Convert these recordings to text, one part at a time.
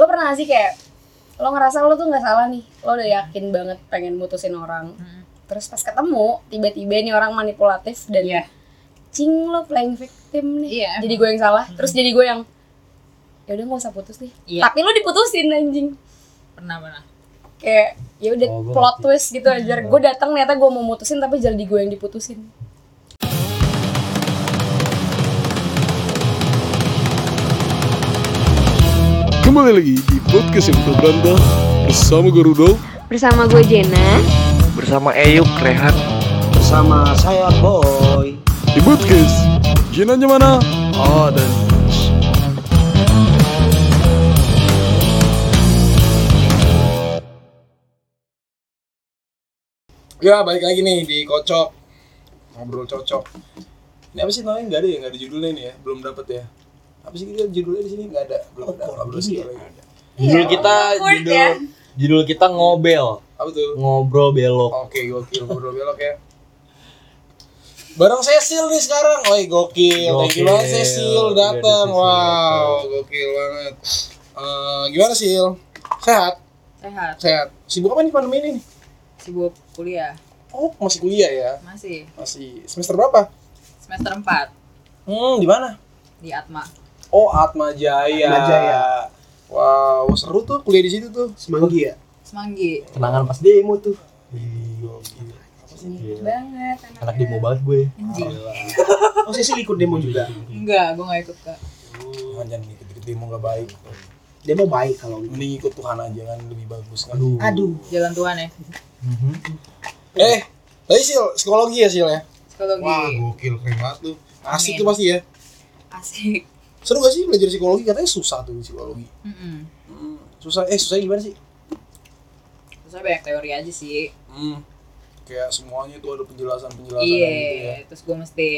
lo pernah gak sih kayak lo ngerasa lo tuh nggak salah nih lo udah yakin banget pengen mutusin orang. Mm. terus pas ketemu tiba-tiba nih orang manipulatif dan Iya. cing lo playing victim nih. Iya, jadi gue yang salah terus jadi gue yang ya udah nggak usah putus nih. Iya. tapi lo diputusin anjing. Pernah pernah. Kayak ya udah Oh, plot ngerti. twist gitu aja gue datang ternyata gue mau mutusin tapi jadi gue yang diputusin Kembali lagi di podcast yang berantah bersama gue Rudolf. bersama gue Jena Bersama Eyuk Rehan Bersama saya Boy Di podcast Jinanya mana? Ah dan Ya balik lagi nih di kocok ngobrol cocok. Ini apa sih namanya? Nggak ada ya, nggak ada judulnya nih ya, belum dapet ya. Apa sih kita judulnya di sini nggak ada, belum ada. Ngobrol sih lagi. Judul kita Awkward judul ya. judul kita ngobel Apa tuh? ngobrol belok Oke, gokil ngobrol belok ya. Bareng Cecil nih sekarang. Woi, gokil. Thank you Gokil. banget Cecil datang. ada Wow, gokil banget. Eh, gimana Sil? Sehat? sehat Sehat. Sibuk apa nih pandemi ini? nih? sibuk kuliah Oh, masih kuliah ya? masih Masih semester berapa? semester 4 Hmm, di mana? di Atma Oh, Atma Jaya. Atma Jaya. Wow, seru tuh kuliah di situ tuh. Semanggi ya? Semanggi kenangan pas demo tuh banget anak demo banget gue anjing Oh saya sih ikut demo juga enggak gue gak ikut kak Tuhan jangan ikut-ikut demo gak baik. Demo baik kalau Mending ikut Tuhan aja kan lebih bagus kan. aduh Aduh jalan Tuhan ya Eh, tadi Sil, psikologi ya Sil ya? psikologi Wah, gokil keren banget tuh. Asik Amin. tuh pasti ya. asik Seru gak sih belajar psikologi? Katanya susah tuh psikologi. Mm-mm. Hmm, susah. Eh, susahnya gimana sih? terus banyak teori aja sih Hmm. Kayak semuanya tuh ada penjelasan-penjelasan iya gitu ya. terus gue mesti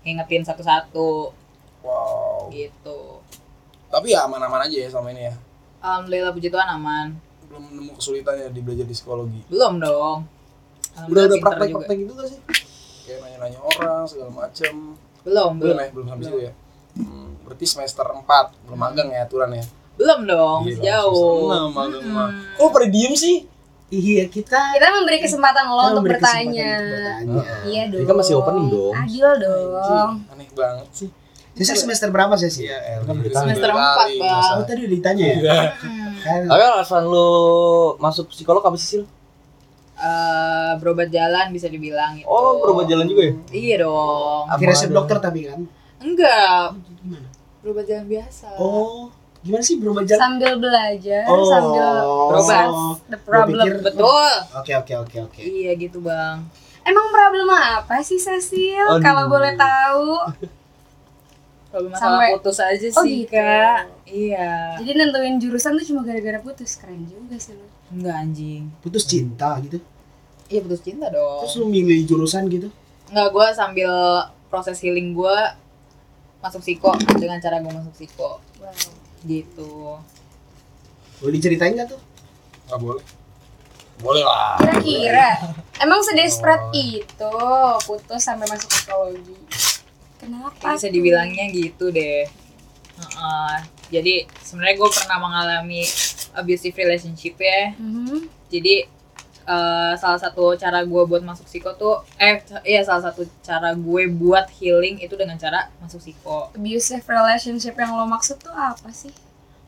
ngingetin satu-satu Wow. gitu Tapi ya aman-aman aja ya sama ini ya. alhamdulillah puji Tuhan aman Belum nemu kesulitannya di belajar di psikologi. belum dong Udah udah pinter praktek-praktek gitu gak sih? Kayak nanya-nanya orang segala macem. belum Belum belum ya, belum sampai situ ya. Hmm, berarti semester 4 belum magang ya aturan ya. belum dong Gila, masih jauh enam magang Mm-mm. mah. Kok pada diem sih? Iya kita kita memberi kesempatan lo kita untuk bertanya untuk bertanya. iya dong Ini kan masih opening dong. adil dong Aneh banget sih. Saya semester berapa saya sih? Iya. Kan Itu. Semester empat, Bang. Oh tadi udah ditanya ya? Iya. Kan tapi alasan lu masuk psikolog apa sih Sil? Eh, berobat jalan bisa dibilang gitu. oh berobat jalan juga ya Iya dong. Pakai resep dokter tapi kan? Enggak, Gimana? Berobat jalan biasa. Oh gimana sih berubah jalan? sambil belajar Oh, sambil berobat. the problem pikir- Betul. Oke oke oke oke. Iya gitu, Bang. emang problem apa sih Cecil kalau boleh tahu masalah Sampai- putus aja Oh, sih, gitu. Kak. Iya. jadi nentuin jurusan tuh cuma gara-gara putus keren juga sih lo Enggak anjing. Putus cinta gitu. Iya putus cinta dong. Terus lu milih jurusan gitu? Enggak, gua sambil proses healing gua masuk psiko dengan cara gua masuk psiko wow gitu. Boleh diceritain nggak tuh? Nggak boleh. Boleh lah. kira-kira emang sedesperate itu putus sampai masuk psikologi kenapa bisa dibilangnya gitu deh Heeh. jadi sebenarnya gue pernah mengalami abusive relationship ya Mhm. jadi eh, salah satu cara gue buat masuk psiko tuh eh iya salah satu cara gue buat healing itu dengan cara masuk psiko. Abusive relationship yang lo maksud tuh apa sih?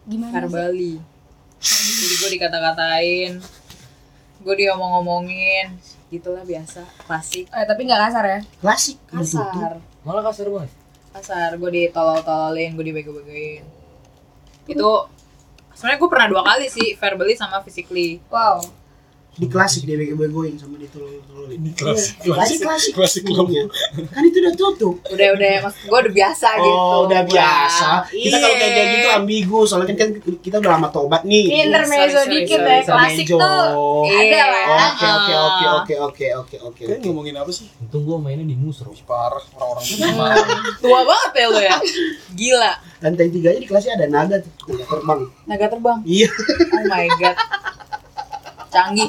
Gimana sih? verbally. Jadi gue dikata-katain gue diomong-omongin gitulah biasa klasik. Eh, tapi nggak kasar ya? Klasik. Kasar. Malah kasar banget. Kasar gue ditolol-tololin gue dibego-begoin. Itu sebenarnya gue pernah dua kali sih verbally sama physically. Wow Di klasik dia bego-begoin sama ditolol-tololin. Ini klasik, Iya, klasik, klasik. klasik Ngomongnya. Kan itu udah tutup. udah udah maksud gue udah biasa gitu Oh, udah Bang. biasa. Kita kalau kayak gitu Iya. ambigu, soalnya kan, kan kita udah lama tobat nih. intermezzo dikit sorry, ya klasik tuh Iya. ada lah Oke oke oke oke oke oke oke Kalian oke. ngomongin apa sih? untung gua mainnya di musro parah orang-orang tua banget ya lo ya gila Lantai tiganya di kelasnya ada naga tuh, naga terbang. naga terbang Iya. oh my god canggih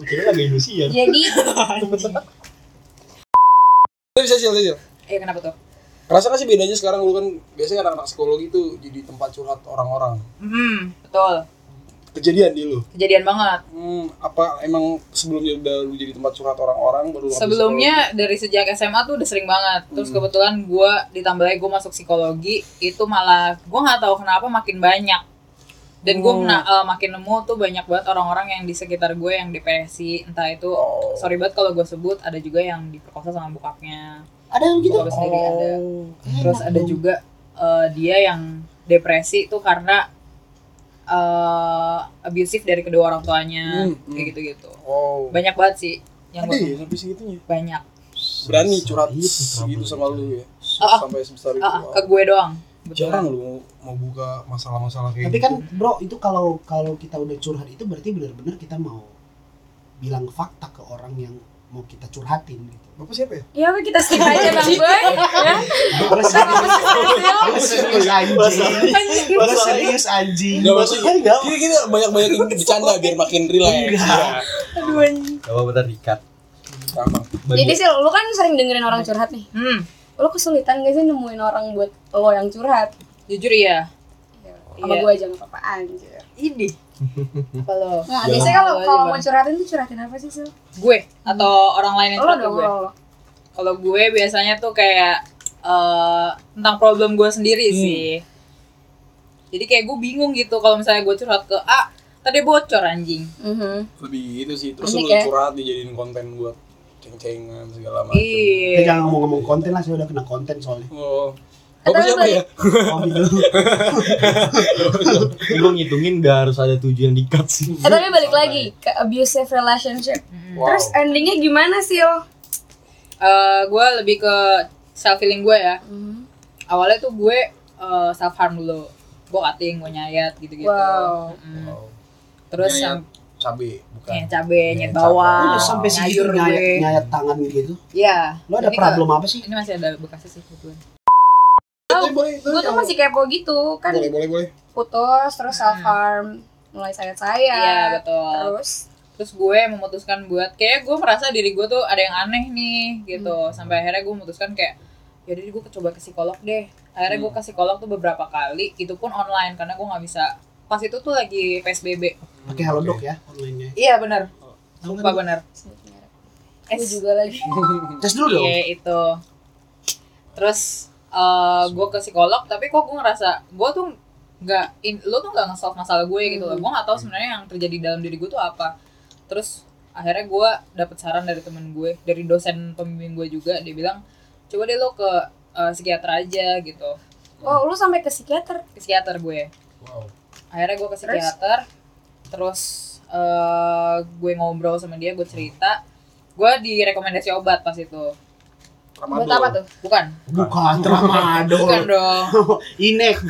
kira lagi Indonesia jadi Itu bisa sih, bisa. eh kenapa tuh Kerasa nggak sih bedanya sekarang lu kan biasanya anak-anak psikologi tuh jadi tempat curhat orang-orang. Hmm, betul. Kejadian di lu. Kejadian banget. Hmm, apa emang sebelumnya udah lu jadi tempat curhat orang-orang baru lu Sebelumnya dari sejak SMA tuh udah sering banget. Terus Hmm. kebetulan gue ditambah lagi gue masuk psikologi itu malah gue nggak tahu kenapa makin banyak. Dan gue Oh. makin nemu tuh banyak banget orang-orang yang di sekitar gue yang depresi, entah itu Oh. sorry banget kalau gue sebut ada juga yang diperkosa sama bokapnya. Ada yang gitu? Bokap sendiri ada. Oh. Terus ada juga eh, dia yang depresi tuh karena eh abusive dari kedua orang tuanya, Hmm, kayak gitu-gitu. Oh. Banyak banget sih yang Ada ya sampai segitunya. banyak. Berani curhat Itu segitu sama lu ya. Ah, ah. Sampai sebesar itu. Ah, ah, Wow. ke gue doang. Betul. Jarang lu mau, buka masalah-masalah kayak Tapi gitu. kan bro itu kalau kalau kita udah curhat itu berarti benar-benar kita mau bilang fakta ke orang yang mau kita curhatin gitu. Bapak siapa ya? Ya udah kita skip aja Bang Boy. Ya. Gue serius anjing. Gue serius anjing. Enggak Enggak. kita, kita banyak-banyak yang bercanda biar makin relax. Enggak. Aduh anjing. Apa-apa tadi cut. Gampang. Jadi sih lu kan sering dengerin orang curhat nih. Hmm, Lu kesulitan gak sih nemuin orang buat lo yang curhat? jujur iya. Sama Iya. gue aja gak apa-apa anjir. Ini. Kalau Nah, biasanya kalau kalau mau curhatin tuh curhatin apa sih, Sil? gue atau orang lain yang Lo curhat ke gue. lo. lo. Kalau gue biasanya tuh kayak eh, tentang problem gue sendiri Hmm. sih. Jadi kayak gue bingung gitu kalau misalnya gue curhat ke A, tadi bocor anjing. Mhm. Lebih itu sih. Terus lu ya. curhat dijadiin konten buat ceng-cengan segala macam. Iya. Kita jangan ngomong-ngomong konten lah, saya udah kena konten soalnya. Oh. Eh, Bapak tapi siapa balik- ya? Oh gitu. Gue ngitungin gak harus ada tujuh yang di-cut sih. Eh tapi balik lagi ke abusive relationship. Wow. Terus endingnya gimana sih, Sil? Eh, gue lebih ke self healing gue ya. Mhm. Awalnya tuh gue self harm dulu. Gue cutting, gue nyayat gitu-gitu. Wow. Mm. Wow. Terus Nyayat cabe bukan. nyayat cabe, nyayat Nyayat bawang, Lu udah sampai nyayur nyayat, nyayat tangan gitu. Iya. Lo ada Ini problem apa sih? Ini masih ada bekasnya sih kebetulan. Boleh, Gue tuh masih kepo gitu kan. boleh, boleh, boleh. Putus, terus self harm, mulai sayat-sayat. Iya, betul. Terus Terus gue memutuskan buat kayak gue merasa diri gue tuh ada yang aneh nih gitu. Sampai akhirnya gue memutuskan kayak ya gue coba ke psikolog deh. Akhirnya gue ke psikolog tuh beberapa kali, itu pun online karena gue nggak bisa. Pas itu tuh lagi PSBB. Pakai halodoc ya online-nya. Iya benar. Sumpah kan? benar. gue juga lagi. Tes dulu dong. Iya itu. Terus eh gue ke psikolog, tapi kok gue ngerasa gue tuh nggak, lo tuh nggak nge-solve masalah gue gitu loh. Gue nggak tahu sebenarnya yang terjadi dalam diri gue tuh apa. Terus akhirnya gue dapet saran dari temen gue, dari dosen pembimbing gue juga, dia bilang coba deh lo ke eh, psikiater aja gitu, Oh, lu sampai ke psikiater. ke psikiater gue. Wow. Akhirnya gue ke psikiater, terus eh, gue ngobrol sama dia, gue cerita, gue direkomendasi obat pas itu. Buat apa tuh? Bukan, Bukan tramadol. bukan dong. Inek.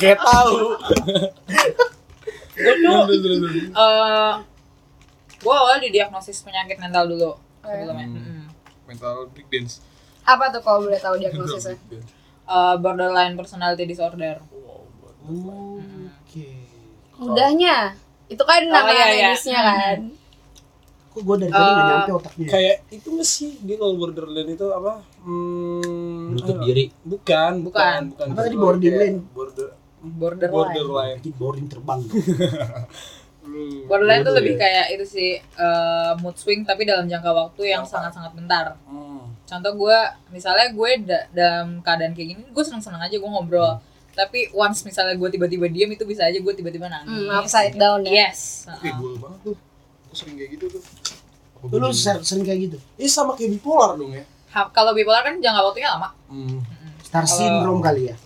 Kayak tahu. gue tuh eh gue awal didiagnosis penyakit mental dulu sebelumnya Mm-mm. Mental breakdance. Apa tuh kalau boleh tahu diagnosisnya? Eh, borderline personality disorder Oh, Oke. Mudahnya. Itu kan nama iya, iya. medisnya kan. Kok gue dari tadi nggak Eh, nyampe otaknya. Kayak itu nggak sih dia kalau borderline itu apa? Hmm, Menutup diri. Bukan, bukan, bukan. Apa tadi borderline? Border, borderline borderline. Bikin boring terbang. Hmm. borderline tuh Bodoh lebih ya? kayak itu sih eh, mood swing tapi dalam jangka waktu yang sangat-sangat bentar Hmm. contoh gue misalnya gue da- dalam keadaan kayak gini gue seneng-seneng aja gue ngobrol tapi once misalnya gue tiba-tiba diem itu bisa aja gue tiba-tiba nangis Hmm, upside down ya. yes Kayak gue banget tuh. Gue sering kayak gitu tuh. Lu, lu ser- sering kayak gitu. Ini sama kayak bipolar dong ya. Ha- kalau bipolar kan jangka waktunya lama Hmm. Star syndrome kali ya.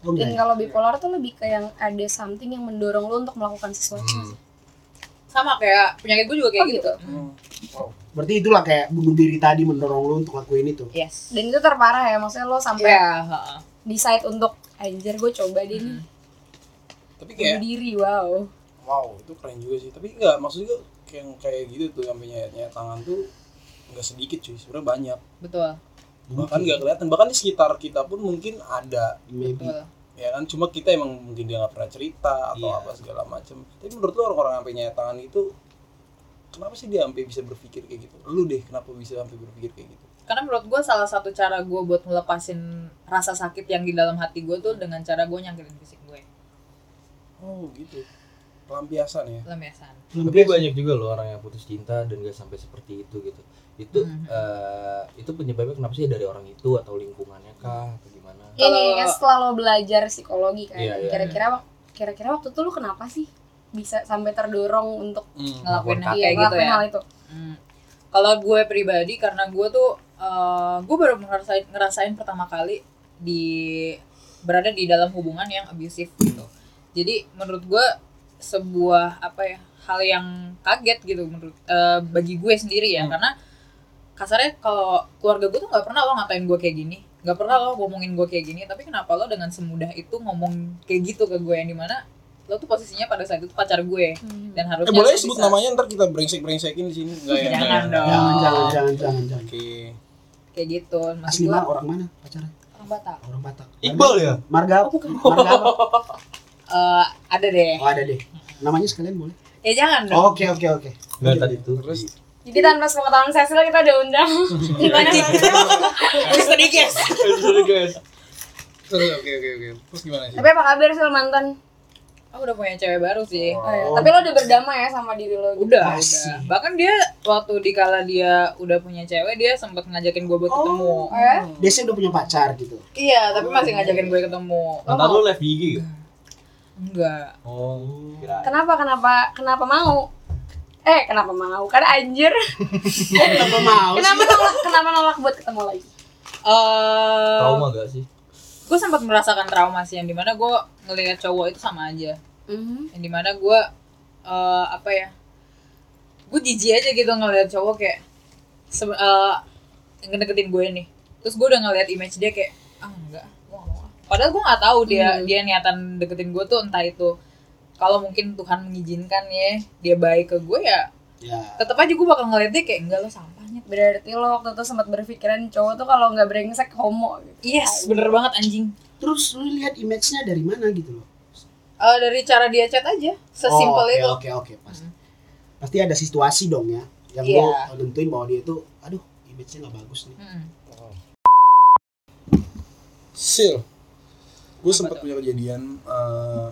Enggak Dan kalau bipolar tuh lebih ke yang ada something yang mendorong lu untuk melakukan sesuatu. Hmm. sama kayak penyakit gue juga kayak Oh, gitu, gitu? Hmm. Wow. Berarti itulah kayak bunuh diri tadi mendorong lu untuk lakuin itu. yes Dan itu terparah ya, maksudnya lo sampai Iya, heeh. Decide untuk anjir gue coba deh nih Tapi bunuh kayak diri, wow. wow itu keren juga sih. Tapi enggak maksudnya kayak kayak gitu tuh sampai nyayat nyayat tangan tuh nggak sedikit cuy. Sebenarnya banyak. betul Bahkan nggak kelihatan. Bahkan di sekitar kita pun mungkin ada Maybe. betul ya kan cuma kita emang mungkin dia nggak pernah cerita atau Iya. apa segala macem tapi menurut lu orang-orang sampai nyayat tangan itu kenapa sih dia sampai bisa berpikir kayak gitu lu deh kenapa bisa sampai berpikir kayak gitu karena menurut gue salah satu cara gue buat ngelepasin rasa sakit yang di dalam hati gue tuh dengan cara gue nyakitin fisik gue Oh gitu. Pelampiasan ya. lampiasan Tapi banyak juga loh orang yang putus cinta dan gak sampai seperti itu gitu. Itu Mhm. eh, itu penyebabnya kenapa sih dari orang itu atau lingkungannya kah atau gimana? Ini Kalau- kan setelah lo belajar psikologi kan. Iya, iya. Kira-kira wak- kira-kira waktu itu lu kenapa sih bisa sampai terdorong untuk Hmm. ngelakuin Ngelakuin iya, kayak gitu ngelakuin ya hal itu? Hmm. Kalau gue pribadi karena gue tuh eh, gue baru ngerasain ngerasain pertama kali di berada di dalam hubungan yang abusive gitu. Jadi menurut gue sebuah apa ya hal yang kaget gitu menurut eh, bagi gue sendiri ya Hmm. karena kasarnya kalau keluarga gue tuh nggak pernah lo ngatain gue kayak gini nggak pernah lo ngomongin gue kayak gini tapi kenapa lo dengan semudah itu ngomong kayak gitu ke gue yang di mana lo tuh posisinya pada saat itu pacar gue dan Eh harusnya boleh sebut bisa- namanya ntar kita brengsek-brengsekin di sini. Enggak ya? Jangan ya? dong. Jangan, jangan, jangan, jangan, jangan. Oke. kayak gitu Asli maksud gue mah orang mana pacarnya? orang Batak Orang Batak. Iqbal ya? Marga. Marga apa? Eh, ada deh Oh ada deh. Namanya sekalian boleh. ya jangan dong Oke oke oke. Enggak tadi tuh. Terus Jadi tanpa sepengetahuan Cecil kita udah undang. Gimana? Misteri guys guys. terus oke oke oke. Terus gimana sih? Tapi apa kabar sih mantan? Aku udah punya cewek baru sih Oh, ya. Tapi lo udah berdamai ya sama diri lo? gitu? udah udah bahkan dia waktu dikala dia udah punya cewek dia sempat ngajakin gue buat ketemu Oh, ya? Desi udah punya pacar gitu. iya tapi masih ngajakin gue ketemu Mantan lu live di IG gak? enggak Oh, kira. Kenapa kenapa kenapa mau? Eh kenapa mau? Karena anjir. Kenapa mau kenapa nolak? Kenapa nolak buat ketemu lagi? eh Trauma gak sih? Gue sempat merasakan trauma sih yang di mana gue ngelihat cowok itu sama aja Mhm. yang di mana gue eh apa ya gue jijik aja gitu ngeliat cowok kayak se- eh, ngedeketin gue nih terus gue udah ngeliat image dia kayak ah enggak gue gak mau ah." padahal gue nggak tahu dia Hmm. dia niatan deketin gue tuh entah itu kalau mungkin Tuhan mengizinkan ya dia baik ke gue ya Ya. tetap aja gue bakal ngeliat dia kayak enggak lo sampahnya Berarti lo waktu itu sempat berpikiran cowok tuh kalau nggak brengsek homo gitu. yes bener banget anjing Terus lu lihat image-nya dari mana gitu loh? Eh, dari cara dia chat aja sesimpel oh, oke, itu Oke oke pasti. Pasti ada situasi dong ya yang Iya. lu nentuin bahwa dia itu aduh image-nya nggak bagus nih. Mm. Sil. Gue sempat tuh? punya kejadian eh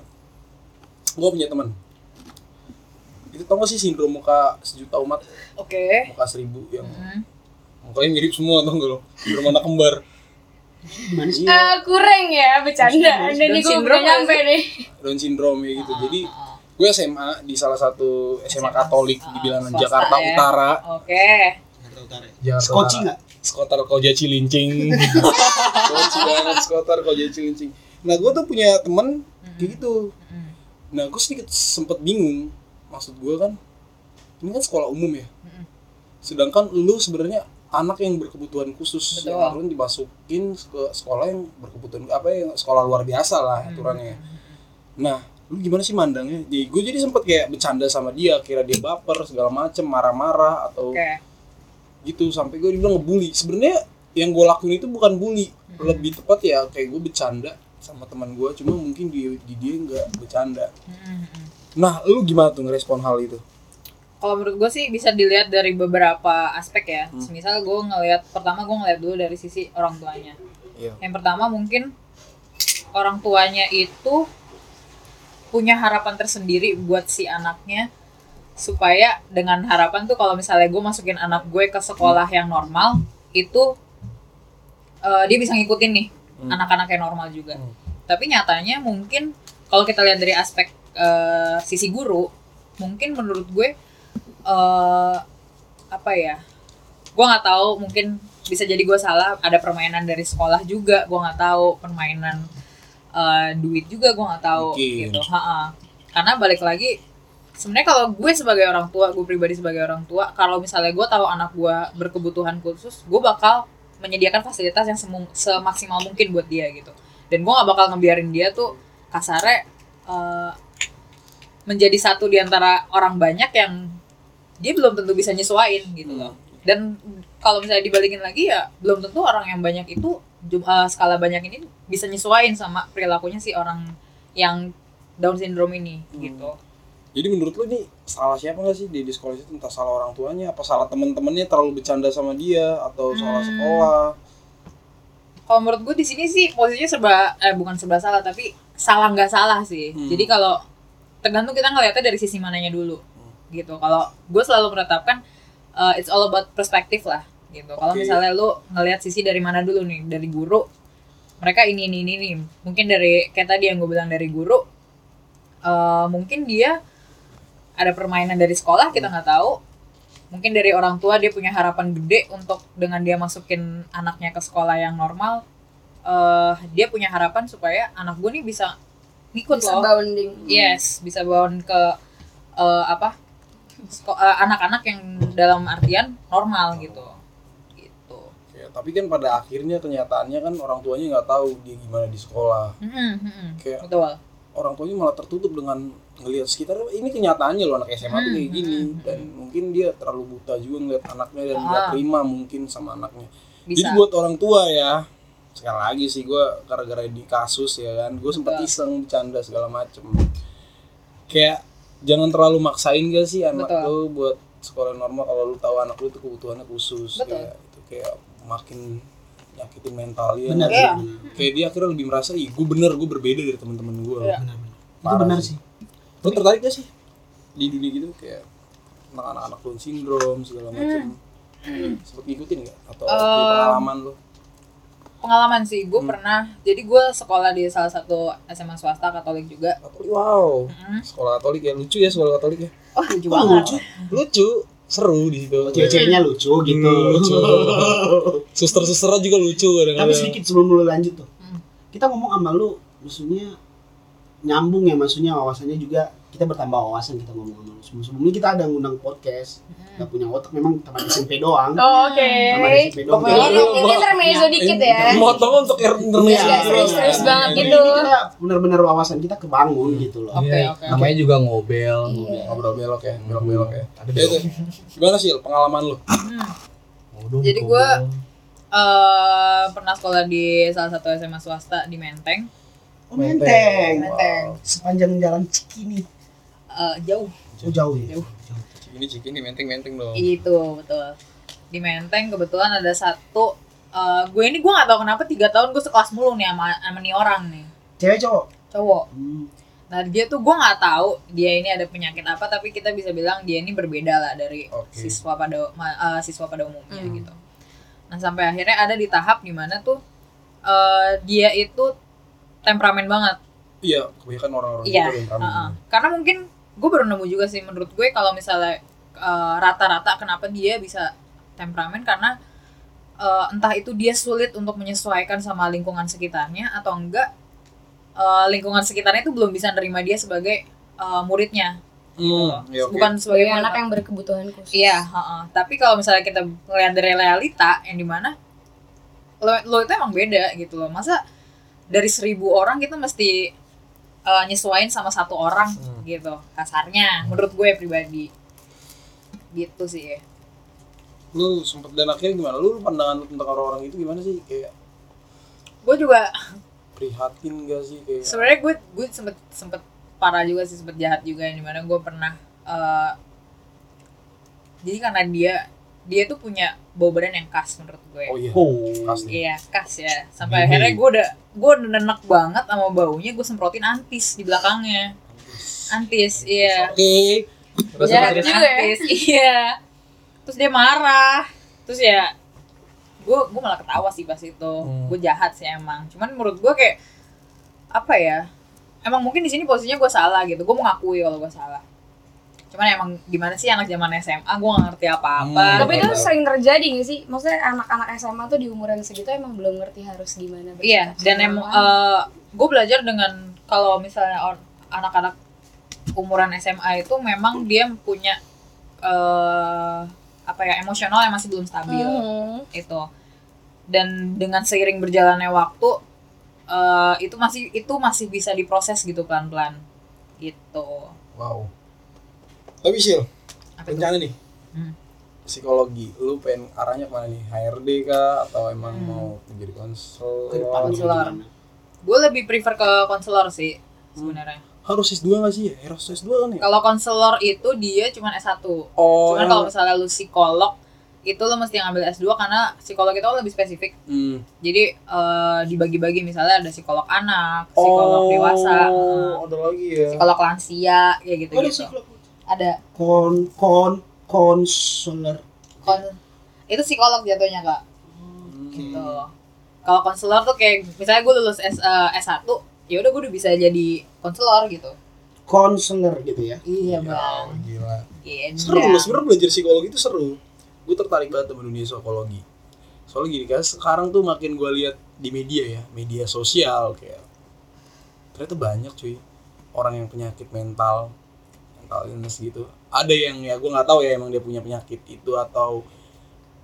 gue punya teman. Itu tau gak sih sindrom muka sejuta umat, oke muka seribu yang Mm. mukanya mirip semua tau gak lo? Sindrom anak kembar. Gimana sih? Eh kurang ya bercanda. Dan nih gue belum nyampe nih. Down syndrome ya gitu. Jadi Ah, ah, gue SMA di salah satu SMA Katolik di bilangan Swasta Jakarta ya. Utara. ah. oke Jakarta Utara. ya? Jakarta Skoci nggak? Skotar Koja Cilincing. Skoci banget Skotar Koja Cilincing. Nah gue tuh punya temen kayak gitu. Mm. Nah gue sedikit sempet bingung. Maksud gue kan, ini kan sekolah umum ya. Sedangkan lu sebenarnya anak yang berkebutuhan khusus Betul. yang harus dimasukin ke sekolah yang berkebutuhan apa ya sekolah luar biasa lah aturannya. Nah, lu gimana sih mandangnya? Jadi gue jadi sempet kayak bercanda sama dia, kira dia baper segala macem, marah-marah atau oke gitu sampai gue dibilang ngebully. Sebenarnya yang gue lakuin itu bukan bully, lebih tepat ya kayak gue bercanda sama teman gue, cuma mungkin di, di dia nggak bercanda. Nah, lu gimana tuh ngerespon hal itu? kalau menurut gue sih bisa dilihat dari beberapa aspek ya Hmm. misal gue ngelihat pertama gue ngelihat dulu dari sisi orang tuanya Iya. yang pertama mungkin orang tuanya itu punya harapan tersendiri buat si anaknya supaya dengan harapan tuh kalau misalnya gue masukin anak gue ke sekolah yang normal itu eh, dia bisa ngikutin nih Hmm. anak-anak yang normal juga Hmm. tapi nyatanya mungkin kalau kita lihat dari aspek eh, sisi guru mungkin menurut gue eh apa ya gue nggak tahu mungkin bisa jadi gue salah ada permainan dari sekolah juga gue nggak tahu permainan eh, duit juga gue nggak tahu Mungkin. gitu Ha-ha. karena balik lagi sebenarnya kalau gue sebagai orang tua gue pribadi sebagai orang tua kalau misalnya gue tahu anak gue berkebutuhan khusus gue bakal menyediakan fasilitas yang semaksimal mungkin buat dia gitu dan gue nggak bakal ngebiarin dia tuh kasarnya eh, menjadi satu di antara orang banyak yang dia belum tentu bisa nyesuain gitu loh dan kalau misalnya dibalikin lagi ya belum tentu orang yang banyak itu eh, skala banyak ini bisa nyesuain sama perilakunya si orang yang Down syndrome ini gitu Jadi menurut lu nih salah siapa nggak sih di, di sekolah itu entah salah orang tuanya apa salah temen-temennya terlalu bercanda sama dia atau salah Hmm. sekolah? kalau menurut gue di sini sih posisinya serba eh bukan serba salah tapi salah nggak salah sih Hmm. jadi kalau tergantung kita ngeliatnya dari sisi mananya dulu gitu. Kalau gue selalu menetapkan uh, it's all about perspektif lah gitu. Kalau Oke. misalnya lu ngelihat sisi dari mana dulu nih dari guru mereka ini ini ini nih mungkin dari kayak tadi yang gue bilang dari guru uh, mungkin dia ada permainan dari sekolah kita nggak tahu. Mungkin dari orang tua dia punya harapan gede untuk dengan dia masukin anaknya ke sekolah yang normal eh dia punya harapan supaya anak gue nih bisa ngikut bisa loh bounding yes bisa bound ke eh, apa eh, anak-anak yang dalam artian normal gitu gitu Ya, tapi kan pada akhirnya kenyataannya kan orang tuanya nggak tahu dia gimana di sekolah. Mm-mm, mm-mm. Kayak betul orang tuanya malah tertutup dengan ngelihat sekitar ini kenyataannya loh anak SMA tuh kayak Hmm, gini hmm, dan mungkin dia terlalu buta juga ngeliat anaknya dan Ah. nggak terima mungkin sama anaknya. bisa Jadi buat orang tua ya sekali lagi sih gue gara-gara di kasus ya kan. Gue sempat iseng bercanda segala macem. Kayak jangan terlalu maksain gak sih anak Betul. lu buat sekolah normal kalau lu tahu anak lu itu kebutuhannya khusus Betul. kayak itu kayak makin nyakitin mental dia. Benar Iya. sih. Benar. kayak dia akhirnya lebih merasa ih gue bener gue berbeda dari teman-teman gue benar benar. Itu benar sih. sih. Lu tertarik gak sih di dunia gitu? Kayak tentang anak-anak Down syndrome segala macam sempet ngikutin nggak atau Hmm. Eh, pengalaman lu pengalaman sih gue Hmm. pernah jadi gue sekolah di salah satu SMA swasta Katolik juga. Katolik wow. Mm. sekolah Katolik ya lucu ya sekolah Katolik ya. Oh lucu Oh, banget. lucu. Lucu. Seru di situ. Cewek-ceweknya lucu gitu. Hmm, lucu. Suster-susternya juga lucu tapi kadang-kadang sedikit sebelum lu lanjut tuh. Hmm. kita ngomong sama lu maksudnya nyambung ya maksudnya wawasannya juga kita bertambah wawasan kita ngomong sama lu sebelum sebelumnya kita ada ngundang podcast nggak punya otak memang teman SMP doang. Oh, oke. Teman SMP doang. Pokoknya ini ini intermezzo dikit ya. Motong untuk Iya, intermezzo. Nggak serius-serius banget Jadi gitu. ini kita benar-benar wawasan kita kebangun gitu loh. Oke, Iya, oke. namanya juga ngobel Iya. ngobrol belok ya belok belok ya. Ada ya itu gimana sih pengalaman lu? Ngobel, Jadi ngobel. gua- eh pernah sekolah di salah satu SMA swasta di Menteng oh, menteng. Menteng. Sepanjang jalan Cikini. Eh, jauh. Oh, jauh ya? Jauh. ini cikin ini menteng menteng dong. Itu betul. Di Menteng kebetulan ada satu eh gue ini gue gak tahu kenapa tiga tahun gue sekelas mulu nih sama sama nih orang nih. Cewek cowok? Cowok. Hmm. nah dia tuh gue nggak tahu dia ini ada penyakit apa tapi kita bisa bilang dia ini berbeda lah dari Oke. siswa pada ma- eh, siswa pada umumnya Hmm. gitu. Nah sampai akhirnya ada di tahap di mana tuh eh, dia itu temperamen banget iya kebanyakan orang-orang Iya, gitu yang kami Heeh. Karena mungkin gue baru nemu juga sih menurut gue kalau misalnya eh, rata-rata kenapa dia bisa temperamen karena eh, entah itu dia sulit untuk menyesuaikan sama lingkungan sekitarnya atau enggak eh, lingkungan sekitarnya itu belum bisa nerima dia sebagai eh, muridnya Hmm, iya, oke. bukan sebagai sebagai anak yang berkebutuhan khusus Iya, heeh. tapi kalau misalnya kita melihat dari realita yang di mana lo, lo itu emang beda gitu loh. Masa dari seribu orang kita mesti uh, nyesuain sama satu orang Hmm. gitu kasarnya menurut gue pribadi gitu sih ya. lu sempet dan akhirnya gimana lu lu pandangan lu tentang orang-orang itu gimana sih kayak Gue juga prihatin gak sih kayak sebenarnya gue gue sempet sempet parah juga sih sempet jahat juga yang di mana gue pernah uh, jadi karena dia dia tuh punya bau badan yang khas menurut gue. oh iya oh khas nih Iya, khas ya. Sampai Gini. akhirnya gue udah gue udah nenek banget sama baunya, gue semprotin antis di belakangnya. Antis, iya. oke Terus Jahat terus- juga ya. Iya. Terus dia marah. Terus ya gue gue malah ketawa sih pas itu. Hmm. Gue jahat sih emang. Cuman menurut gue kayak apa ya? Emang mungkin di sini posisinya gue salah gitu. Gue mengakui kalau gue salah. Cuman emang gimana sih anak zaman SMA gue gak ngerti apa-apa. Hmm. tapi itu sering terjadi gak sih maksudnya anak-anak SMA tuh di umuran segitu emang belum ngerti harus gimana Iya, dan emang orang. gue belajar dengan kalau misalnya anak-anak umuran SMA itu memang dia punya eh apa ya emosional yang masih belum stabil Mhm. itu. Dan dengan seiring berjalannya waktu eh itu masih itu masih bisa diproses gitu pelan-pelan. Gitu. wow tapi sih Apa itu? rencana nih Hmm. psikologi lu pengen arahnya ke mana nih HRD kah atau emang Hmm. mau menjadi konselor Konselor. Gue lebih prefer ke konselor sih sebenarnya. harus S2 nggak sih harus S2 kan ya Kalau konselor itu dia cuma S1. oh Cuman kalau misalnya lu psikolog itu lu mesti ngambil S2 karena psikolog itu lebih spesifik. Hmm. Jadi eh, dibagi-bagi misalnya ada psikolog anak, psikolog dewasa, eh, ada lagi ya psikolog lansia kayak gitu Oh, ada gitu. psikolog. Ada kon kon konselor. kon- itu psikolog jatuhnya kak. Hmm. Gitu. Kalau konselor tuh kayak misalnya gue lulus S, eh, S1, ya udah gue udah bisa jadi konselor gitu. Konselor gitu ya. Iya Oh, gila Iya. seru loh sebenarnya belajar psikologi itu seru gue tertarik banget sama dunia psikologi soalnya gini kan sekarang tuh makin gue lihat di media ya media sosial kayak ternyata banyak cuy orang yang penyakit mental mental illness gitu. Ada yang ya gue nggak tahu ya emang dia punya penyakit itu atau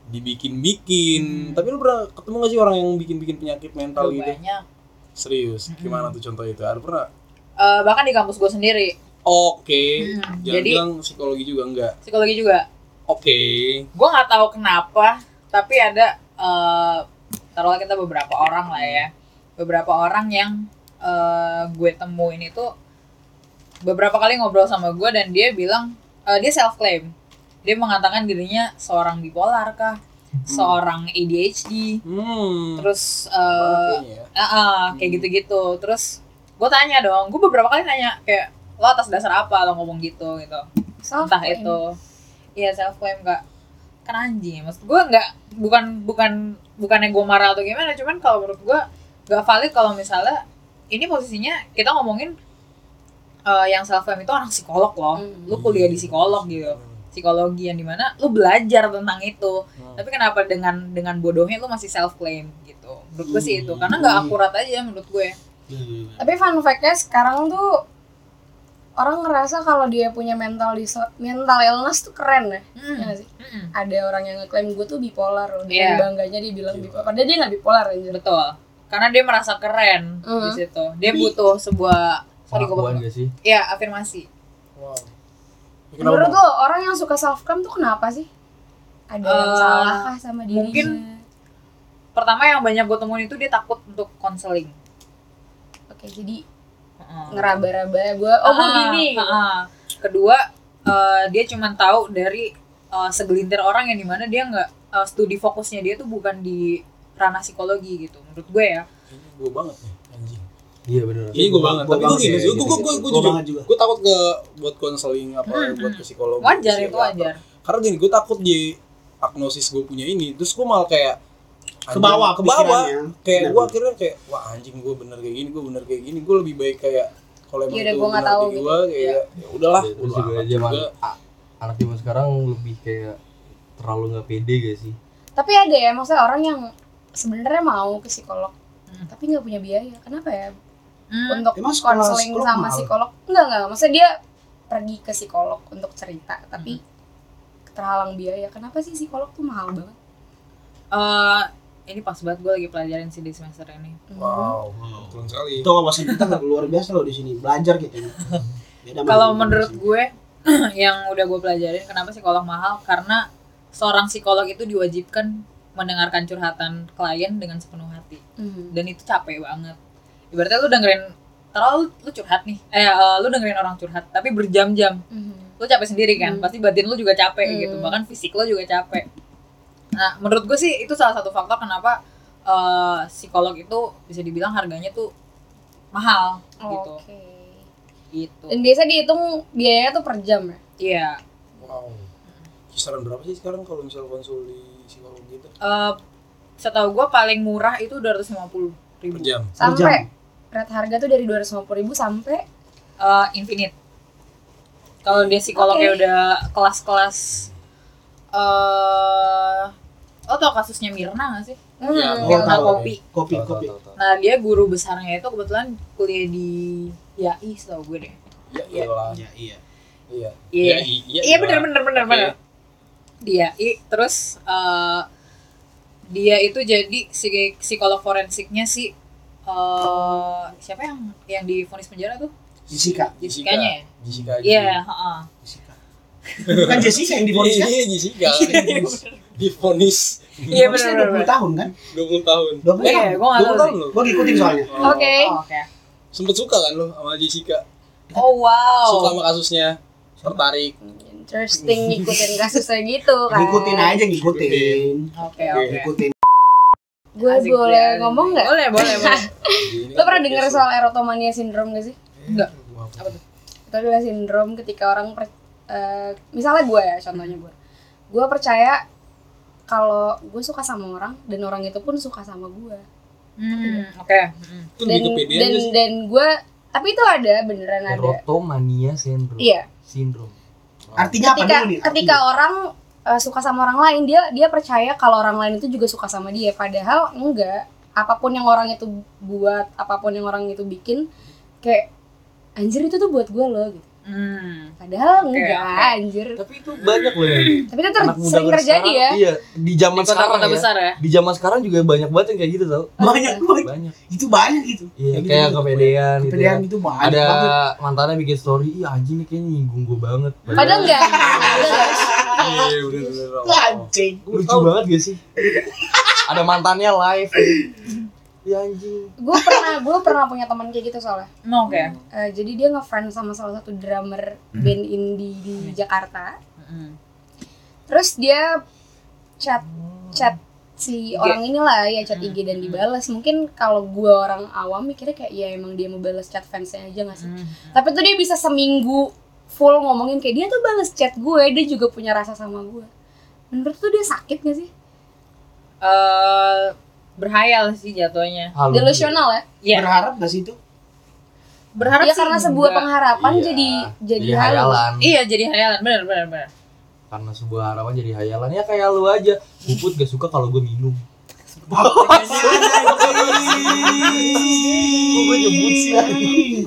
dibikin-bikin. Tapi lu pernah ketemu gak sih orang yang bikin-bikin penyakit mental gitu? banyak. serius? Gimana tuh contoh itu? Ada pernah? Eh, bahkan di kampus gue sendiri. Oke. Hmm, jangan jadi- bilang psikologi juga enggak. Psikologi juga. oke. Gue nggak tahu kenapa tapi ada eh taruhlah kita beberapa orang lah ya. Beberapa orang yang eh, gue temuin itu beberapa kali ngobrol sama gue dan dia bilang eh, dia self claim dia mengatakan dirinya seorang bipolar kah? Seorang ADHD hmm. Terus Banget eh kayaknya ya. ah, ah, kayak gitu-gitu. Terus gue tanya dong gue beberapa kali nanya kayak lo atas dasar apa lo ngomong gitu? Gitu. Entah itu. Iya self claim kak. Kan anjing maksud gue nggak bukan bukan bukannya gue marah atau gimana cuman kalau menurut gue nggak valid kalau misalnya ini posisinya kita ngomongin eh, yang self claim itu orang psikolog loh Hmm. lu kuliah di psikolog gitu psikologi yang di mana lu belajar tentang itu tapi kenapa dengan dengan bodohnya lu masih self claim gitu menurut gue sih itu karena nggak akurat aja menurut gue Tapi fun fact-nya sekarang tuh orang ngerasa kalau dia punya mental diso- mental illness tuh keren ya. Hmm. Iya nggak sih? Mm-mm. Ada orang yang ngeklaim gue tuh bipolar loh. Iya. Dengan bangganya dia bilang bipolar. Padahal dia nggak bipolar anjir. betul karena dia merasa keren di Mhm. situ dia butuh sebuah sorry gue Pengakuan gak sih? ya afirmasi Wow. Ya, Menurut kenapa? lo orang yang suka self claim tuh kenapa sih? Ada yang Eh, salah kah sama dirinya? mungkin pertama yang banyak gue temuin itu dia takut untuk konseling Oke, jadi Heeh. ngeraba-raba gue. Oh, gue Ah, gini. ah. kedua eh, dia cuma tahu dari eh, segelintir orang yang di mana dia nggak eh, studi fokusnya dia tuh bukan di ranah psikologi gitu menurut gue ya gue banget nih. Iya bener Ini gue banget. Tapi gue gini sih, gue gue gue jujur. juga. Gue takut ke buat konseling apa Hmm, buat ke psikolog. wajar gitu, itu wajar Karena gini, gue takut di agnosis gue punya ini, terus gue malah kayak Ke bawah ke bawah. Kayak Benar, gue benar. akhirnya kayak wah anjing gue bener kayak gini, gue bener kayak gini, gue lebih baik kayak kalau emang Iya, udah itu benar tahu di gitu. gue kayak ya udahlah, Terus juga zaman anak zaman sekarang lebih kayak terlalu nggak pede gak sih? Tapi ada ya, maksudnya orang yang sebenarnya mau ke psikolog, Hmm. tapi nggak punya biaya. Kenapa ya? Hmm, Untuk Emang sekolah konseling psikolog sama mahal? psikolog? Enggak, enggak. Maksudnya dia pergi ke psikolog untuk cerita, tapi Hmm. terhalang biaya. Kenapa sih psikolog tuh mahal banget? eh, ini pas banget gue lagi pelajarin sih di semester ini Wow, betul sekali. Itu wawasan kita nggak luar biasa loh di sini. Belajar gitu. Kalau menurut sini. gue yang udah gue pelajarin kenapa psikolog mahal karena seorang psikolog itu diwajibkan mendengarkan curhatan klien dengan sepenuh hati Mhm. dan itu capek banget ibaratnya lu dengerin terlalu lu curhat nih eh eh, lu dengerin orang curhat tapi berjam-jam Mhm. lu capek sendiri kan Hmm. pasti batin lu juga capek Hmm. gitu bahkan fisik lu juga capek nah menurut gue sih itu salah satu faktor kenapa eh, psikolog itu bisa dibilang harganya tuh mahal gitu Oke. gitu Dan biasa dihitung biayanya tuh per jam ya? iya Wow. Kisaran berapa sih sekarang kalau misal konsul di psikolog gitu? Eh, setahu gue paling murah itu 250 ribu Per jam. Sampai rate harga tuh dari 250.000 sampai Eh, infinite kalau dia psikolognya Oke. udah kelas-kelas eh lo tau kasusnya Mirna gak sih hmm, Ya, yang Oh, tentang tahu. kopi kopi Tahu, tahu, kopi. tahu, tahu. nah dia guru besarnya itu kebetulan kuliah di YAI setahu gue deh Ya Iya. iyalah. Iya iya. Iya. Iya. Ya, i- iya. iya iyalah. bener bener bener Oke. bener dia i terus eh, dia itu jadi si psikolog forensiknya si eh siapa yang yang difonis penjara tuh Jessica. Jessica-nya ya Jessica. Iya heeh. Jessica. Bukan Jessica yang difonis kan? Iya, Jessica. Difonis iya bener Harusnya bener 20 tahun kan? 20 tahun. 20 Iya, tahun. gue gak 20 tahu tahun sih. loh. Gua ngikutin soalnya. Oh. Oke. Oh, oke Sempet suka kan lo sama Jessica? Oh wow. suka sama kasusnya tertarik Interesting ngikutin kasusnya gitu kan. ngikutin aja ngikutin Oke oke. ngikutin Gue Asik boleh ngomong nggak? Boleh boleh boleh. Lo pernah denger soal erotomania syndrome gak sih? Enggak. Apa tuh? Itu adalah sindrom ketika orang per- eh, misalnya gue ya contohnya gue. Gue percaya kalau gue suka sama orang dan orang itu pun suka sama gue. Hmm, oke. Hmm. itu Dan dan sih? dan gue tapi itu ada beneran ada. erotomania syndrome Iya. sindrom artinya apa Ketika dulu nih ketika orang eh, suka sama orang lain dia dia percaya kalau orang lain itu juga suka sama dia padahal enggak. Apa pun yang orang itu buat, apa pun yang orang itu bikin kayak anjir itu tuh buat gue loh gitu. Hmm. Padahal enggak oke. anjir. tapi itu banyak loh ya Tapi itu ter- sering terjadi ya. iya di zaman Di sekarang ya besar ya. di zaman sekarang juga banyak banget yang kayak gitu tau banyak banget banyak itu banyak gitu iya Yang kayak gitu. kepedean gitu kepedean ya. itu banyak ada banget mantannya bikin story iya anjing nih kayaknya nyinggung gue banget Padahal enggak. Iya bener-bener anjing lucu banget gak sih ada mantannya live iya anjing gue pernah gue pernah punya teman kayak gitu soalnya. Hmm, Oke. Eh, jadi dia ngefriend sama salah satu drummer band indie di Jakarta. Hmm. Terus dia chat chat si IG. orang inilah ya chat IG dan dibalas. Mungkin kalau gue orang awam mikirnya kayak ya emang dia mau balas chat fansnya aja gak sih? Hmm. Tapi tuh dia bisa seminggu full ngomongin kayak dia tuh balas chat gue, dia juga punya rasa sama gue. Menurut tuh dia sakit gak sih? Eh, berhayal sih jatuhnya. Halu Delusional ya? Iya. berharap gak sih itu? Berharap Ya sih. karena sebuah enggak. pengharapan Iya, jadi jadi, jadi hayalan. Iya jadi hayalan. Benar benar benar. karena sebuah harapan jadi hayalan. Ya kayak lu aja. Puput gak suka kalau gue minum. Gue nyebut sih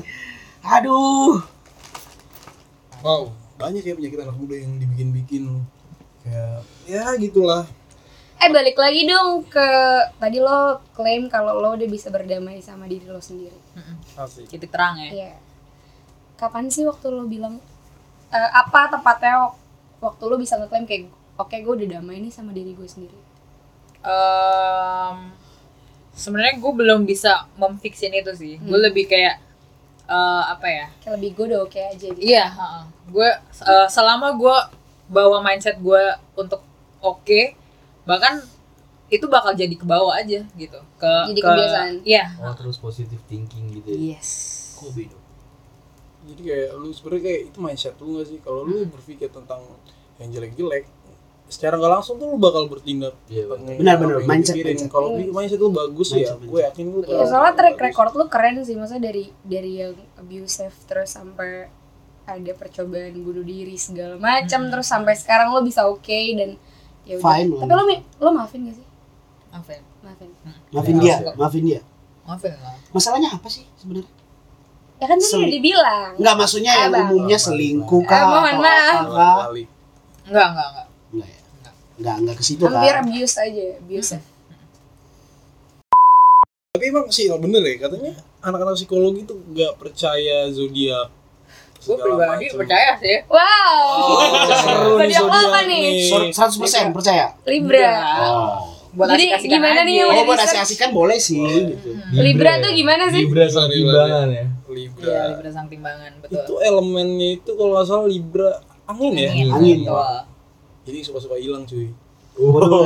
aduh. Wow. Banyak ya penyakit anak muda yang dibikin-bikin. Kayak ya gitulah Eh balik lagi dong ke tadi lo klaim kalau lo udah bisa berdamai sama diri lo sendiri. asik Titik terang ya. Iya. Kapan sih waktu lo bilang eh, apa tepatnya wak- waktu lo bisa ngeklaim kayak oke gue udah damai nih sama diri gue sendiri. Em, sebenarnya gue belum bisa memfixin itu sih. Gue Hmm. lebih kayak eh, apa ya? Kayak lebih gue udah oke aja gitu. Iya, heeh. gue eh, selama gue bawa mindset gue untuk oke, bahkan itu bakal jadi ke bawah aja gitu. Ke Jadi ke- kebiasaan. Iya. Oh terus positive thinking gitu ya Yes. Kok beda? jadi kayak lu sebenarnya kayak itu mindset lu gak sih kalau lu berpikir tentang yang jelek-jelek secara nggak langsung tuh lu bakal bertindak Iya Apa Benar, benar. Mindset, kalau mindset lu bagus ya Mindset, gue yakin lu Ya, soalnya track bagus. record lu keren sih, maksudnya dari dari yang abusive terus sampai ada percobaan bunuh diri segala macam terus sampai sekarang lo bisa oke dan ya. Fine, Tapi lo lo maafin gak sih? Maafin. Maafin. maafin Iya, dia maafin dia Maafin lah. masalahnya apa sih sebenarnya Ya kan tadi udah dibilang. Enggak maksudnya yang Abang. umumnya selingkuh kah Eh, mohon maaf. Enggak, enggak, enggak. Enggak ya enggak enggak ke situ Hampir kan abuse aja, abuse. tapi emang sih bener ya katanya anak-anak psikologi tuh nggak percaya zodiak Gue pribadi percaya sih. Wow. seru nih apa nih? nih. Sor- 100% percaya? Libra. oh. Buat Jadi gimana nih yang oh udah buat research? asik-asikan boleh sih gitu. Libra. Tuh gimana sih? Libra sama timbangan ya? Libra. Iya, Libra sang timbangan, betul. itu elemennya itu kalau nggak salah Libra angin ya? Angin. Angin. Betul. jadi suka-suka hilang cuy. Waduh.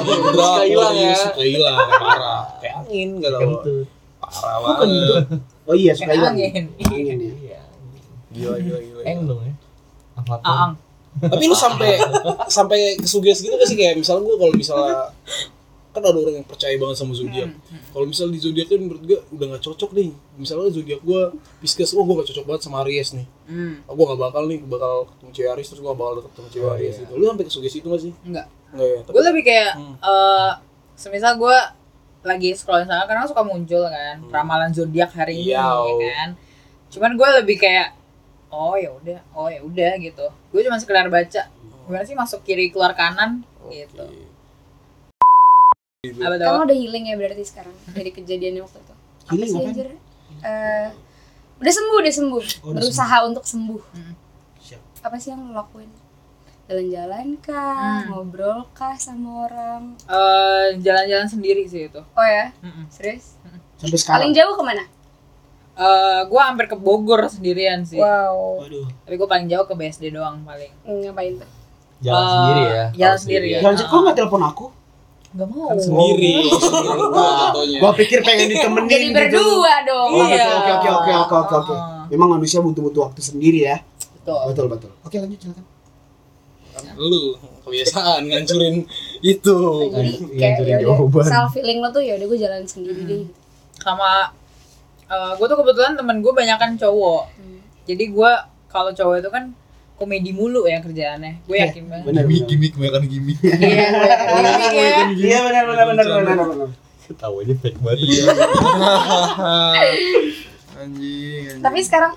Libra Suka hilang ya? suka hilang parah. Kayak angin gak tau Kentut. Parah banget. Oh iya suka hilang. angin. angin ya Iya gila gila gila Eng dong ya. Avatar Aang. tapi lu sampai sampai kesuges gitu gak sih? Kayak misalnya gue kalau misalnya kan ada orang yang percaya banget sama zodiak. Kalau misalnya di zodiak kan menurut gue udah nggak cocok nih. Misalnya zodiak gue Pisces oh gue gak cocok banget sama Aries nih. Hmm, oh, gue gak bakal nih bakal ketemu cewek Aries terus gue bakal deket sama cewek Oh, Aries iya. gitu. Lu sampai kesuges itu gak sih? Enggak. enggak ya? Tapi Gue lebih kayak Hmm. eh semisal gue lagi scroll sana karena suka muncul kan ramalan zodiak hari ini Iya, ya oh. kan. Cuman gue lebih kayak oh ya udah, oh ya udah gitu. Gue cuma sekedar baca. Gimana sih masuk kiri keluar kanan gitu. Gitu. Apa tuh? Kamu udah healing ya berarti sekarang dari kejadiannya waktu itu. Apa Healing sih anjir? Eh, udah sembuh, udah sembuh. Oh, Berusaha untuk sembuh. Hmm. Siap. Apa sih yang lo lakuin? Jalan-jalan kah? Hmm. Ngobrol kah sama orang? Eh, jalan-jalan sendiri sih itu. Oh ya, Mm-mm. serius? sampai sekarang Paling jauh ke mana? Eh, gue hampir ke Bogor sendirian sih. Wow. Waduh. Tapi gue paling jauh ke BSD doang paling. Ngapain tuh? Jalan Eh, sendiri ya. jalan sendiri. sendirian. Jangan kok nggak telepon aku? Gak mau. Kan sendiri, sendiri gua pikir pengen ditemenin Jadi gitu. berdua dong. Oh, Iya. betul. Oke, oke, oke, oke, oke, oke. Ah. Memang manusia butuh-butuh waktu sendiri ya. Betul. Betul, betul. Oke, lanjut silakan. Lu kebiasaan ngancurin itu. Jadi Iya, kayak jadi yaudah, jawaban. self feeling lo tuh ya udah gue jalan sendiri deh. Sama gue tuh kebetulan temen gue banyak kan cowok. Hmm. Jadi gue kalau cowok itu kan komedi mulu ya kerjaannya. Gue yakin banget. Benar. gimik, banyak gimik. Iya, gimmick ya. Iya, benar, benar, benar, benar, benar, benar. Ketawanya fake banget. Anjing, anjing. Tapi sekarang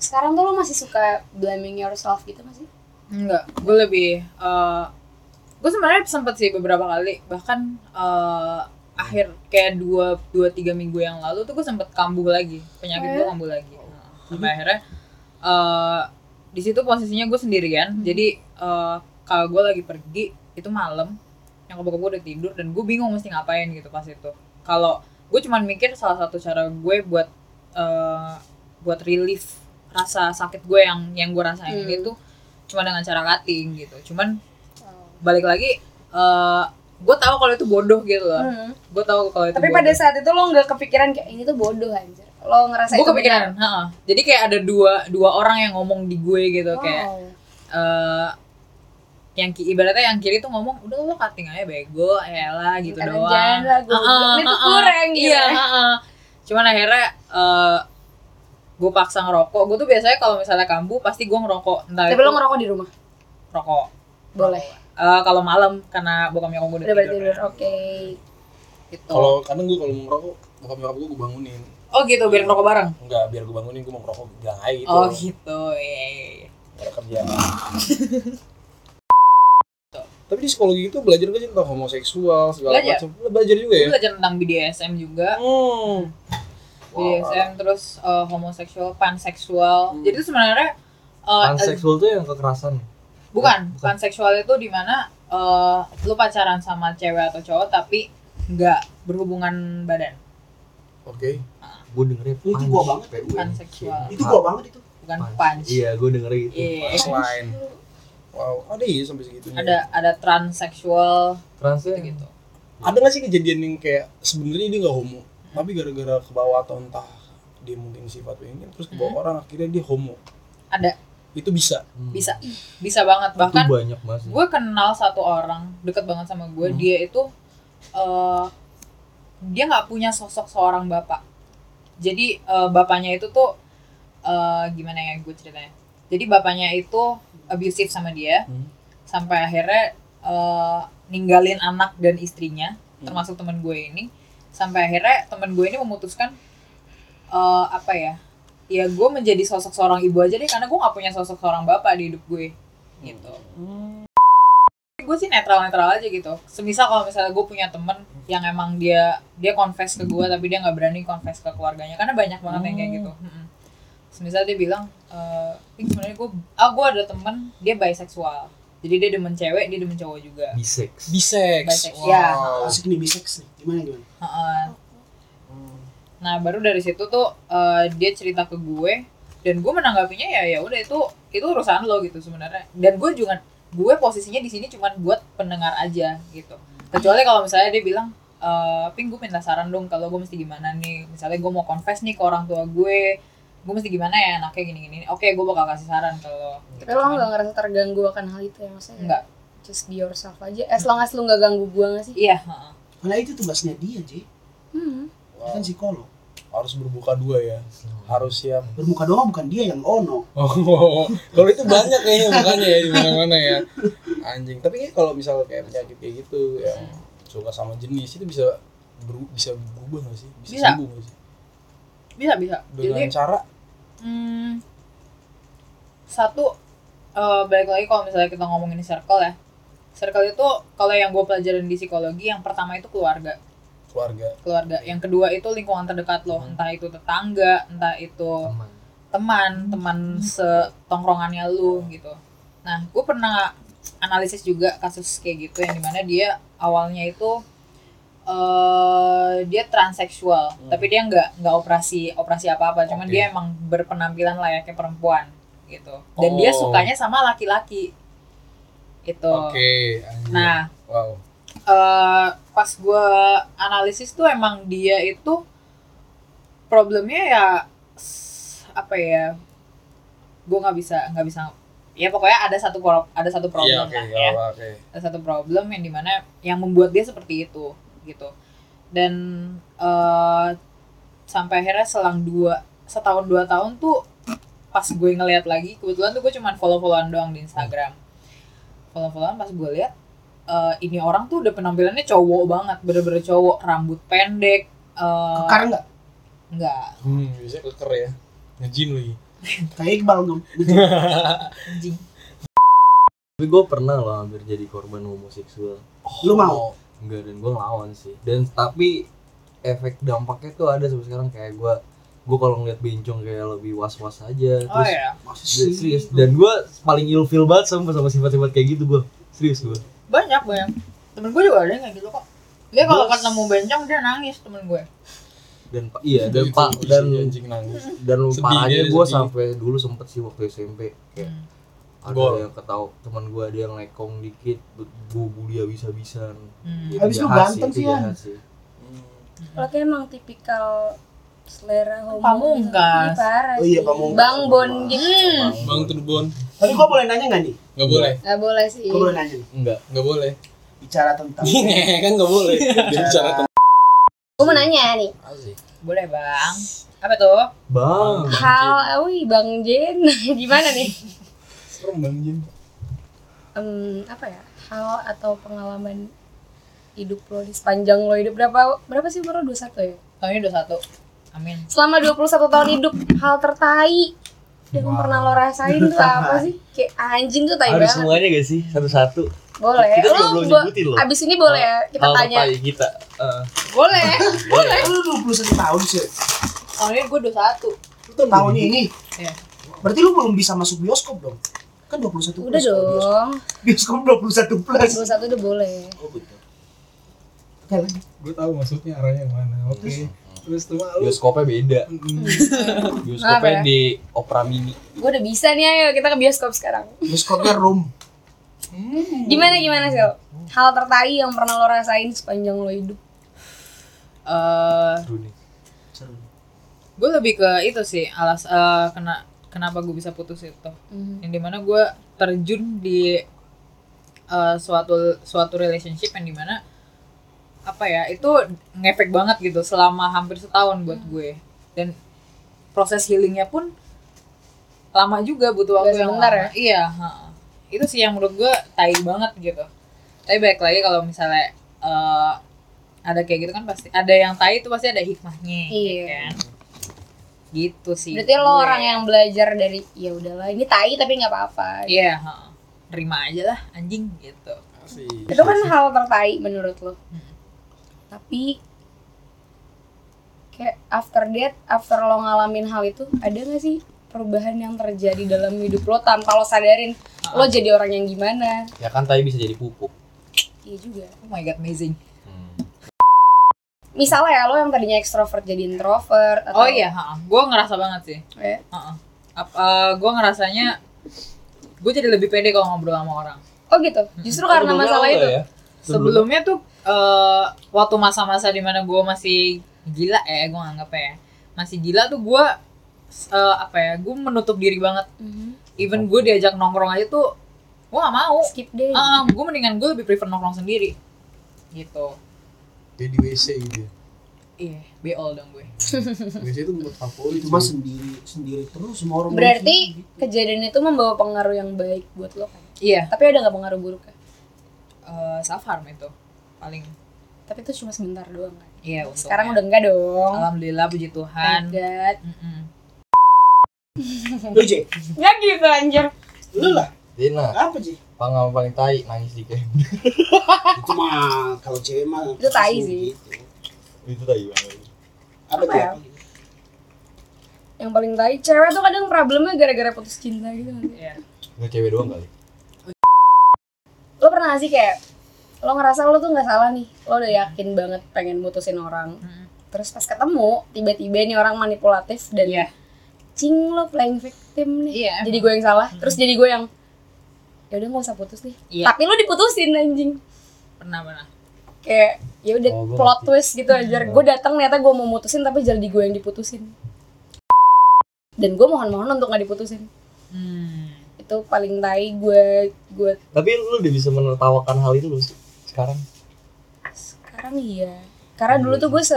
sekarang tuh lo masih suka blaming yourself gitu masih? Enggak, gue lebih eh gue sebenarnya sempet sih beberapa kali bahkan eh akhir kayak dua dua tiga minggu yang lalu tuh gue sempet kambuh lagi. Penyakit gue Eh? kambuh lagi. Nah, sampai akhirnya eh di situ posisinya gue sendirian jadi eh kalau gue lagi pergi itu malam yang bokap gue udah tidur dan gue bingung mesti ngapain gitu pas itu. Kalau gue cuman mikir salah satu cara gue buat eh buat relief rasa sakit gue yang yang gue rasain Hmm. itu cuma dengan cara cutting gitu. Cuman balik lagi eh gue tahu kalau itu bodoh gitu loh Hmm. gue tahu kalau itu Tapi bodoh. pada saat itu lo nggak kepikiran kayak ini tuh bodoh anjir. Lo ngerasa gue itu kepikiran heeh. jadi kayak ada dua dua orang yang ngomong di gue gitu benar? kayak Wow. eh yang ki- ibaratnya yang kiri tuh ngomong udah lo cutting aja bego lah gitu Karena doang jangan lah, gua- Heeh, ini tuh kurang gitu iya ya. heeh. cuman akhirnya eh gue paksa ngerokok gue tuh biasanya kalau misalnya kambuh pasti gue ngerokok entah Tapi itu lo ngerokok di rumah? rokok Boleh. Eh, kalau malam karena bokap nyokap gue udah tidur tidur. Oke. gitu Kalau kadang gue kalau mau ngerokok, bokap nyokap gue gue bangunin. oh gitu biar ngerokok bareng Enggak, biar gue bangunin gue mau ngerokok bilang aja gitu. oh gitu iya, iya, iya. Gak kerjaan. Tapi di psikologi itu belajar gak sih tentang homoseksual segala Belajar. macam? Belajar juga Gue ya? belajar tentang BDSM juga Hmm. BDSM terus eh, homoseksual panseksual jadi itu sebenarnya eh, Panseksual tuh yang kekerasan. Bukan Bukan. panseksual itu di mana eh lu pacaran sama cewek atau cowok tapi nggak berhubungan badan Oke. Gue dengernya Itu gua banget. PUNC. Panseksual. Itu gua banget itu. bukan Punch. punch Iya, gue dengernya gitu. Iya. Punchline. Wow, ada ya sampai segitunya. ada ada transseksual Transnya gitu gitu Ada gak sih kejadian yang kayak sebenarnya dia nggak homo, tapi gara-gara ke bawah atau entah dia mungkin sifat pengen terus ke bawah Hmm. orang akhirnya dia homo. ada Itu bisa. Hmm. bisa bisa banget Itu bahkan banyak banget. sih. gue kenal satu orang deket banget sama gue Hmm. dia itu eh dia nggak punya sosok seorang bapak jadi eh, bapaknya itu tuh eh gimana ya gue ceritanya jadi bapaknya itu abusive sama dia Hmm. sampai akhirnya eh, ninggalin anak dan istrinya Hmm. termasuk temen gue ini sampai akhirnya temen gue ini memutuskan eh apa ya ya gue menjadi sosok seorang ibu aja deh karena gue nggak punya sosok seorang bapak di hidup gue gitu gue sih netral netral aja gitu semisal kalau misalnya gue punya temen yang emang dia dia confess ke gue tapi dia nggak berani confess ke keluarganya karena banyak banget yang kayak gitu Mm-mm. semisal dia bilang eh Pink sebenarnya gue ah gue ada temen dia bisexual jadi dia demen cewek dia demen cowok juga bisex. Bisex. Bisex, ya. Wow. Asik nih bisex nih. Gimana gimana? Heeh. Nah baru dari situ tuh eh, dia cerita ke gue dan gue menanggapinya ya ya udah itu itu urusan lo gitu sebenarnya dan gue juga gue posisinya di sini cuman buat pendengar aja gitu kecuali kalau misalnya dia bilang eh ping gue minta saran dong kalau gue mesti gimana nih misalnya gue mau confess nih ke orang tua gue gue mesti gimana ya anaknya gini gini oke gue bakal kasih saran kalau Tapi lo nggak ngerasa terganggu akan hal itu ya maksudnya? enggak Just be yourself aja. As long as lo nggak ganggu gua nggak sih? iya heeh. Karena itu tugasnya dia. Hmm. Dia kan psikolog. Harus berbuka dua ya. Harus siap. Bermuka doang bukan dia yang ono. Oh, kalau itu banyak kayaknya makanya ya di mana-mana ya. Anjing. Tapi kalau misal kayak penyakit kayak gitu yang suka sama jenis itu bisa beru bisa berubah nggak sih? Bisa, Bisa. sembuh nggak sih? bisa bisa Dengan jadi cara Hmm, satu eh, balik lagi kalau misalnya kita ngomongin circle ya circle itu kalau yang gue pelajarin di psikologi yang pertama itu keluarga keluarga. keluarga yang kedua itu lingkungan terdekat lo entah itu tetangga entah itu Teman. teman teman setongkrongannya lu gitu nah gue pernah analisis juga kasus kayak gitu yang di mana dia awalnya itu eh dia transseksual, tapi dia nggak nggak operasi operasi apa apa, cuman Oke. dia emang berpenampilan layaknya perempuan gitu. Dan dia Oh. sukanya sama laki-laki. Gitu. Oke. anjir. Nah, wow. eh pas gue analisis tuh emang dia itu problemnya ya apa ya gue nggak bisa nggak bisa ya pokoknya ada satu pro- ada satu problem oke. lah nggak ya Oke. ada satu problem yang di mana yang membuat dia seperti itu gitu dan eh sampai akhirnya selang dua setahun dua tahun tuh pas gue ngeliat lagi kebetulan tuh gue cuman follow followan doang di Instagram follow followan pas gue lihat eh, ini orang tuh udah penampilannya cowok banget bener-bener cowok rambut pendek eh Kekar nggak? enggak Hmm, biasanya keker ya. Ngejin lagi. Kayak Iqbal dong. anjing Tapi gue pernah loh hampir jadi korban homoseksual. Lu mau? Enggak dan gue ngelawan sih. Dan tapi efek dampaknya tuh ada sampai sekarang kayak gue gue kalau ngeliat bencong kayak lebih was was aja. oh Terus ya Masih Gue serius dan gue paling ilfil banget sama sama sifat-sifat kayak gitu gue serius gue banyak banyak. Temen gue juga ada yang kayak gitu kok. Dia kalau ketemu bencong dia nangis temen gue dan iya dan pak dan nangis. dan Sedih parahnya gue sampai dulu sempet sih waktu SMP kayak Hmm. ada Gol. yang ketahu teman gue ada yang lekong dikit bu bu dia bisa bisan Hmm. Habis lu ganteng sih, sih Lo kayak emang tipikal selera homo Pamungkas. parah Oh iya. Pamungkas. Bang Bon gitu Bang Turbon. Tapi gua boleh nanya nggak nih? Nggak boleh. Gak boleh sih Gua boleh nanya nih. enggak Nggak boleh. Bicara tentang kan nggak boleh. Bicara tentang Gue mau nanya nih boleh bang apa tuh bang Hal, wih Bang Jen Gimana nih? Serem Bang Jin. Em, apa ya? Hal atau pengalaman hidup lo di sepanjang lo hidup berapa berapa sih umur lo 21 ya? tahun ini udah satu amin Selama 21 tahun hidup hal tertai yang pernah lo rasain tuh apa sih? Kayak anjing tuh tai harus banget. semuanya gak sih satu-satu Boleh. Kita Lo belum nyebutin loh. Abis ini boleh ya kita Hal tanya. tertai kita Eh, boleh boleh Lu 21 tahun sih. tahun ini gue udah satu Tahun ini. Iya. Berarti lu belum bisa masuk bioskop dong? Kan 21 plus. Udah kalau Bioskop, dong. bioskop 21 plus. 21 udah boleh. Oh betul. Oke lagi. Gue tahu maksudnya arahnya ke mana. Oke. Terus tuh lu bioskopnya beda bioskopnya Apa ya? di Opera Mini Gue udah bisa nih ayo kita ke bioskop sekarang. Bioskopnya room. Gimana gimana sih? Hal tertai yang pernah lo rasain sepanjang lo hidup? eh Seru nih Seru. gue lebih ke itu sih alas eh, kena kenapa gue bisa putus itu yang di mana gue terjun di eh, suatu suatu relationship yang di mana apa ya itu ngefek banget gitu selama hampir setahun buat gue dan proses healingnya pun lama juga butuh waktu Gak yang lama. iya ha-ha. itu sih yang menurut gue tai banget gitu tapi baik lagi kalau misalnya eh, ada kayak gitu kan pasti ada yang tai itu pasti ada hikmahnya ya Iya. kan gitu sih Berarti lo gue. orang yang belajar dari ya udahlah ini tai tapi nggak apa-apa. Iya, heeh. terima aja lah anjing gitu. asik. Itu kan hal tertai menurut lo. Tapi kayak after that, after lo ngalamin hal itu, ada gak sih perubahan yang terjadi dalam hidup lo tanpa lo sadarin lo jadi orang yang gimana? ya kan tai bisa jadi pupuk Iya juga. Oh my god, amazing. Misalnya ya lo yang tadinya ekstrovert jadi introvert atau Oh iya, gue ngerasa banget sih. Ya. Heeh. gue ngerasanya gue jadi lebih pede kalau ngobrol sama orang. Oh gitu. Justru karena masalah itu. ya? Sebelumnya tuh eh, waktu masa-masa di mana gue masih gila ya, gue nganggap ya masih gila tuh gue eh, apa ya, gue menutup diri banget. Mhm. Even gue diajak nongkrong aja tuh gue gak mau. Skip deh. Ah, gue mendingan gue lebih prefer nongkrong sendiri. Gitu. Dia di WC gitu. ya. Iya, beol dong gue. WC itu tempat favorit. Sih. sendiri sendiri terus semua orang Berarti gitu. kejadian itu membawa pengaruh yang baik buat lo kan? Iya, Tapi ada nggak pengaruh buruk kan? Eh, self harm itu paling Tapi itu cuma sebentar doang kan? iya untungnya. Sekarang udah enggak dong. alhamdulillah puji Tuhan Thank God. Mm-mm. Lu J, Ya gitu anjir. lu lah. Dina Apa J? pengalaman paling tai nangis di camp Itu mah kalau cewek mah Itu tai sih. gitu. itu tai banget Apa, Apa ya? Yang paling tai, cewek tuh kadang problemnya gara-gara putus cinta gitu. Iya. nggak cewek doang kali Lo pernah gak sih kayak lo ngerasa lo tuh nggak salah nih lo udah yakin banget pengen mutusin orang. Hmm. terus pas ketemu tiba-tiba nih orang manipulatif dan Iya. cing lo playing victim nih. Iya, jadi gue yang salah terus jadi gue yang ya udah nggak usah putus nih. Iya. tapi lo diputusin anjing. Pernah pernah. Kayak ya udah Oh, plot ngerti. twist gitu aja. Gue datang ternyata gue mau mutusin tapi jadi gue yang diputusin. Dan gue mohon-mohon untuk nggak diputusin. Hmm. Itu paling tai gue gue. Tapi lu udah bisa menertawakan hal itu sih sekarang? sekarang iya. Karena dulu tuh gue se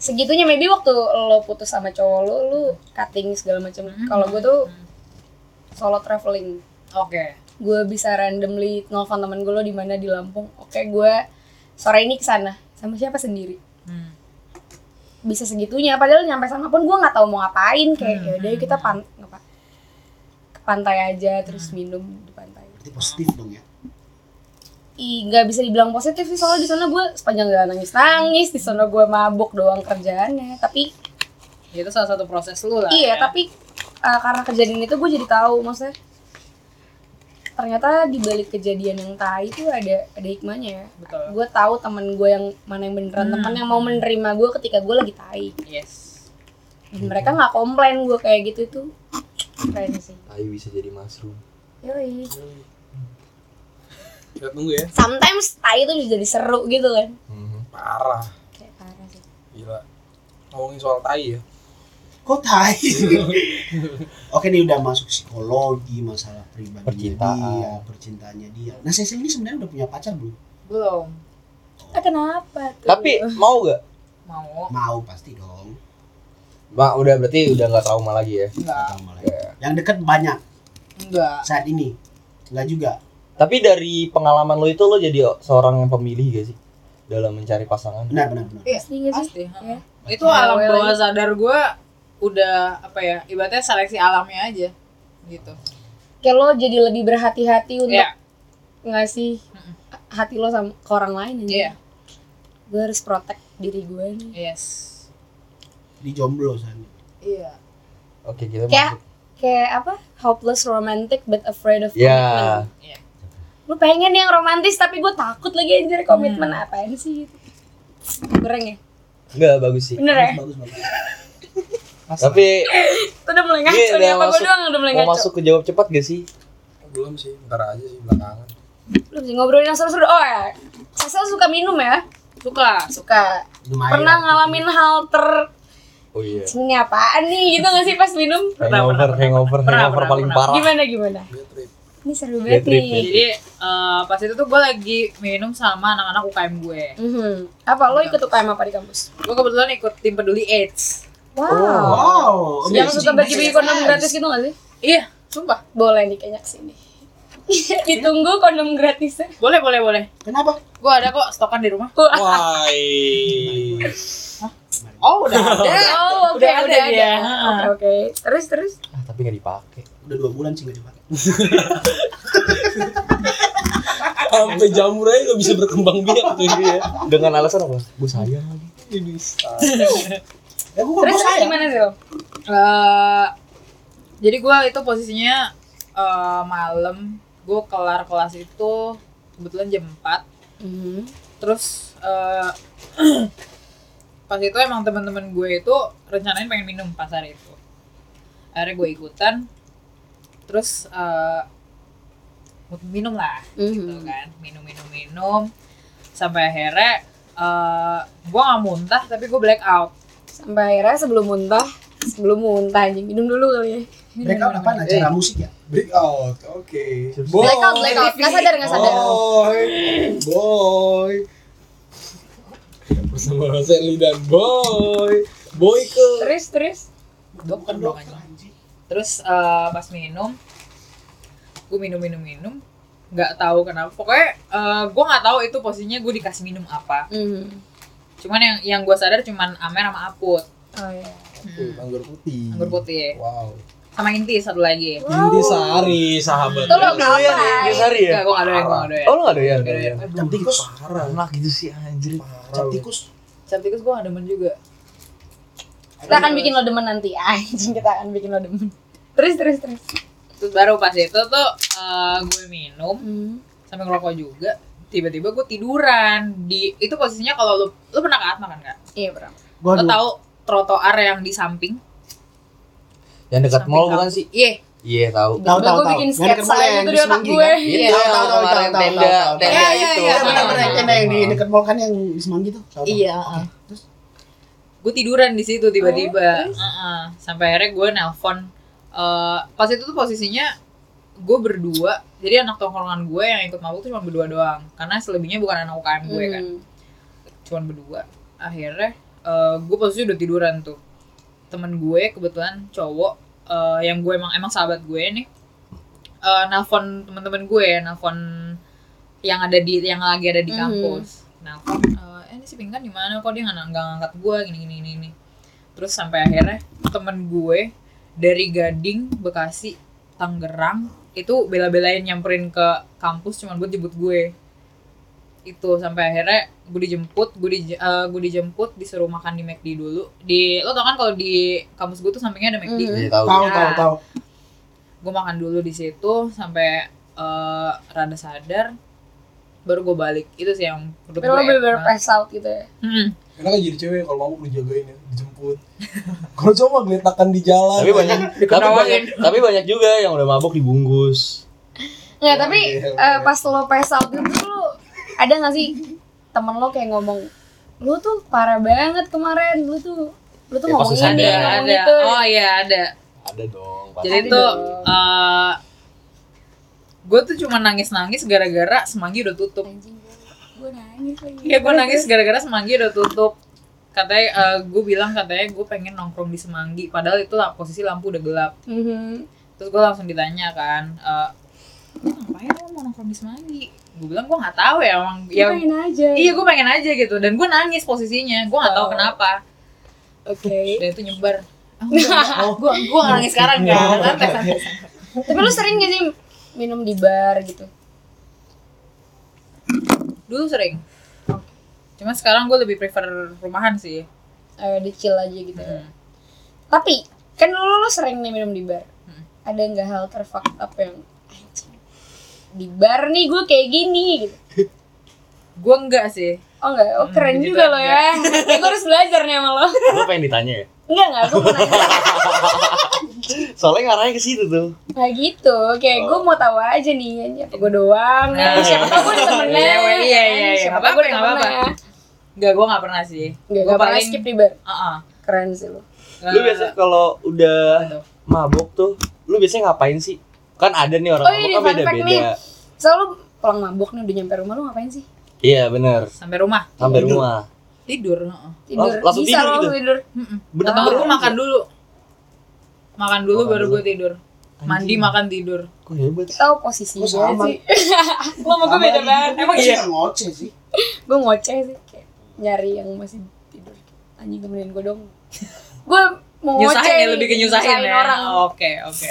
segitunya maybe waktu lo putus sama cowok lo lu cutting segala macam. Kalau gue tuh solo traveling. Oke. Gue bisa randomly nelfon temen gue lo di mana? Di Lampung. Oke gue sore ini ke sana sama siapa sendiri? Hmm. bisa segitunya. Padahal nyampe sana pun gue nggak tahu mau ngapain. Kayak ya udah kita pan apa ke pantai aja terus minum di pantai. Berarti positif dong ya. Ih, nggak bisa dibilang positif sih soalnya di sana gue sepanjang jalan nangis nangis. Di sana gue mabuk doang kerjaannya tapi itu salah satu proses lu lah iya ya. tapi uh, karena kejadian itu gue jadi tahu maksudnya ternyata di balik kejadian yang tai itu ada ada hikmahnya. Ya betul. Gue tahu temen gue yang mana yang beneran Hmm. teman yang mau menerima gue ketika gue lagi tai. Yes. Dan mereka nggak komplain gue kayak gitu itu keren sih Tai bisa jadi mushroom. Yoi. Kita tunggu ya. sometimes tai itu jadi seru gitu kan Mhm. Parah. kayak parah sih Gila. Ngomongin soal tai ya. Kok tai? Oke nih udah masuk psikologi, masalah pribadi Percintaan. dia, percintaannya dia. Nah, Cecil ini sebenarnya udah punya pacar belum? belum ah kenapa tuh Tapi mau gak? mau Mau pasti dong. Mak udah berarti udah nggak trauma lagi ya. enggak. Iya. Yang deket banyak enggak saat ini. Enggak juga. Tapi dari pengalaman lo itu lo jadi seorang yang pemilih gak sih dalam mencari pasangan? Benar benar benar. Iya, Pasti Ya. itu Ya, alam well, bawah lagi. sadar gue udah apa ya ibaratnya seleksi alamnya aja gitu kayak lo jadi lebih berhati-hati untuk Iya. ngasih hati lo sama ke orang lain aja. Iya. Gue harus protect diri gue nih. yes Di jomblo sana. iya Oke kita Kayak masuk. kayak apa? Hopeless romantic but afraid of Ya. commitment. Iya. Lu pengen yang romantis tapi gue takut lagi anjir komitmen apaan sih? Goreng ya? Enggak bagus sih. Bener ya? Bagus bagus. Tapi Itu udah mulai ngaco nih apa gue doang yang udah mulai mau ngaco. masuk ke jawab cepat gak sih? Belum sih, ntar aja sih belakangan. Belum sih ngobrolin yang seru-seru. Oh ya, Cecil suka minum ya? suka Suka. Lumayan. Pernah ngalamin hal ter Oh iya. ini apaan nih gitu gak sih pas minum? Pernah, Hangover, pernah, hangover, pernah, hangover pernah, paling pernah. parah. Gimana gimana? Ini seru banget trip nih. jadi eh, pas itu tuh gue lagi minum sama anak-anak UKM gue Mhm. Apa lo ikut UKM apa di kampus? gue kebetulan ikut tim peduli AIDS Wow. Wow. Yang suka bagi-bagi kondom gratis gitu gak sih? iya sumpah Boleh nih kayaknya ke sini. Ditunggu kondom gratisnya. boleh boleh boleh Kenapa? gue ada kok stokan di rumah Wah. Oh udah ada Oh, oke, Udah udah, ada. Oke, oke. Terus, terus. Ah, tapi gak dipakai. Udah dua bulan sih nggak dipakai. Sampai jamur aja gak bisa berkembang biak tuh dia. Dengan alasan apa? Gue sayang lagi. Ini Ya gua Terus, sayang. gimana sih lo? Eh, jadi gue itu posisinya eh, malam gue kelar kelas itu kebetulan jam 4 Mhm. terus eh, pas itu emang teman-teman gue itu rencanain pengen minum pas hari itu akhirnya gue ikutan terus eh, minum lah gitu Mhm. kan minum minum minum sampai akhirnya eh gue nggak muntah tapi gue black out Sampai akhirnya sebelum muntah, sebelum muntah anjing minum dulu kali ya. Breakout apa acara musik ya? breakout. Oke. Boy. Blackout, blackout. Nggak sadar, nggak sadar. Boy. Boy. Bersama Sally dan Boy. Boy ke Terus, terus. dokter dong terus eh, pas minum gue minum minum minum nggak tahu kenapa pokoknya eh, gue nggak tahu itu posisinya gue dikasih minum apa Mhm. cuman yang yang gue sadar cuman amer sama aput Oh iya. Tuh, anggur putih. anggur putih Wow. Sama inti satu lagi Inti sehari sahabat. Itu lo yang ngapain? di Sari ya? Enggak, gue gak doyan, gue gak doyan Oh lu gak doyan? Gak doyan. Jam tikus. Parah. Enak gitu sih anjir. Jam tikus. Cap tikus gue gak demen juga Kita akan bikin lo demen nanti. Anjing, kita akan bikin lo demen. Terus, terus, terus. Terus baru pas itu tuh eh, gue minum Mhm. sampai ngerokok juga tiba-tiba gue tiduran di itu posisinya kalau lu lu pernah ke Atma kan kak? Iya, Bram. Gua Lo tahu trotoar yang di samping? Yang dekat mall bukan sih? Iya. Iya tahu. Tahu tahu gue bikin sketsa yang gitu di otak gue. kan? Iya, Tahu, tahu, tahu, kemarin tahu, tahu, tenda tenda Iya, iya, itu. iya, Iya benar tenda yang di dekat mall kan yang di Semanggi tuh. Tahu, tahu. Iya. Terus gue tiduran di situ tiba-tiba Oh, sampai akhirnya gue nelpon Eh, pas itu tuh posisinya gue berdua jadi anak tongkrongan gue yang ikut mabuk tuh cuma berdua doang karena selebihnya bukan anak UKM gue kan Hmm. cuma berdua akhirnya eh, gue posisinya udah tiduran tuh temen gue kebetulan cowok eh, yang gue emang emang sahabat gue nih. Eh, nelpon teman-teman gue nelpon yang ada di yang lagi ada di Mhm. kampus. Nelpon eh ini si Pingkan di mana kok dia nggak nggak ngangkat gue? Gini gini gini gini. terus sampai akhirnya temen gue dari Gading Bekasi Tangerang itu bela-belain nyamperin ke kampus cuma buat jemput gue itu sampai akhirnya gue dijemput gue di eh, gue dijemput disuruh makan di McD dulu di lo tau kan kalau di kampus gue tuh sampingnya ada McD. Iya tahu. tahu Nah. tahu tahu. gue makan dulu di situ sampai eh, rada sadar baru gue balik itu sih yang lo gue bener-bener pass out gitu ya. Hmm. Karena kan jadi cewek kalau mabuk dijagain ya, dijemput. kalau cowok mah geletakan di jalan. Tapi banyak tapi banyak tapi banyak juga yang udah mabuk dibungkus. Nggak, Oh, tapi iya, iya. pas lo pass out gitu ada gak sih temen lo kayak ngomong lu tuh parah banget kemarin lu tuh lu tuh Ya, ngomong ini ada, ngomong ada itu oh iya ada Ada dong. pasti. jadi Ada tuh dong. eh gue tuh cuma nangis nangis gara-gara semanggi udah tutup gue nangis lagi Iya gue nangis gara-gara semanggi udah tutup katanya gue bilang katanya gue pengen nongkrong di semanggi padahal itu lah posisi lampu udah gelap Mhm. terus gue langsung ditanya kan eh "Lu ngapain lo mau nongkrong di semanggi gue bilang gue nggak tahu ya emang Gue ya pengen aja. Iya gue pengen aja gitu dan gue nangis posisinya gue nggak tahu Oh. kenapa. Oke. Dan itu nyebar. Oh, gue nangis sekarang kan santai santai tapi lu sering gak sih minum di bar gitu? Dulu sering. Cuma sekarang gue lebih prefer rumahan sih. Eh di chill aja gitu. Hmm. tapi kan dulu lu sering nih minum di bar. Hmm. ada nggak hal terfucked up yang di bar nih gue kayak gini. Gitu gue enggak sih. Oh enggak, oh Hmm, keren gitu juga lo ya. Kayak gue harus belajar nih sama lo. Lo pengen ditanya ya? Enggak enggak, gue mau nanya. Soalnya ngarahnya ke situ tuh. Nah gitu, kayak gue mau tahu aja nih Apa gue doang Nah. siapa tau gue temennya Iya, iya, iya, iya. Siapa tau gue temennya enggak gue nggak pernah sih. Enggak, gue gak pernah paling skip di bar. Heeh. Keren sih lo. Lu biasa kalau udah mabuk tuh, lu biasanya ngapain sih? Kan ada nih orang Oh, mabuk kan fun fact nih. Selalu pulang mabuk nih udah nyampe rumah lu ngapain sih? Iya bener. sampai rumah Sampai Tidur. rumah. tidur heeh. Tidur, Lang- langsung bisa tidur gitu? langsung tidur. Bener atau gue makan dulu makan dulu Makan baru gue tidur mandi makan tidur Kok hebat? Tahu posisi Gua gue sama. sih Lo sama gue beda banget Emang iya iya ngoceh sih. Gue ngoceh sih kayak Nyari yang masih tidur Anjing temenin gue dong Gue mau ngoceh nyusahin ya nih, lebih ke nyusahin ya orang oke oke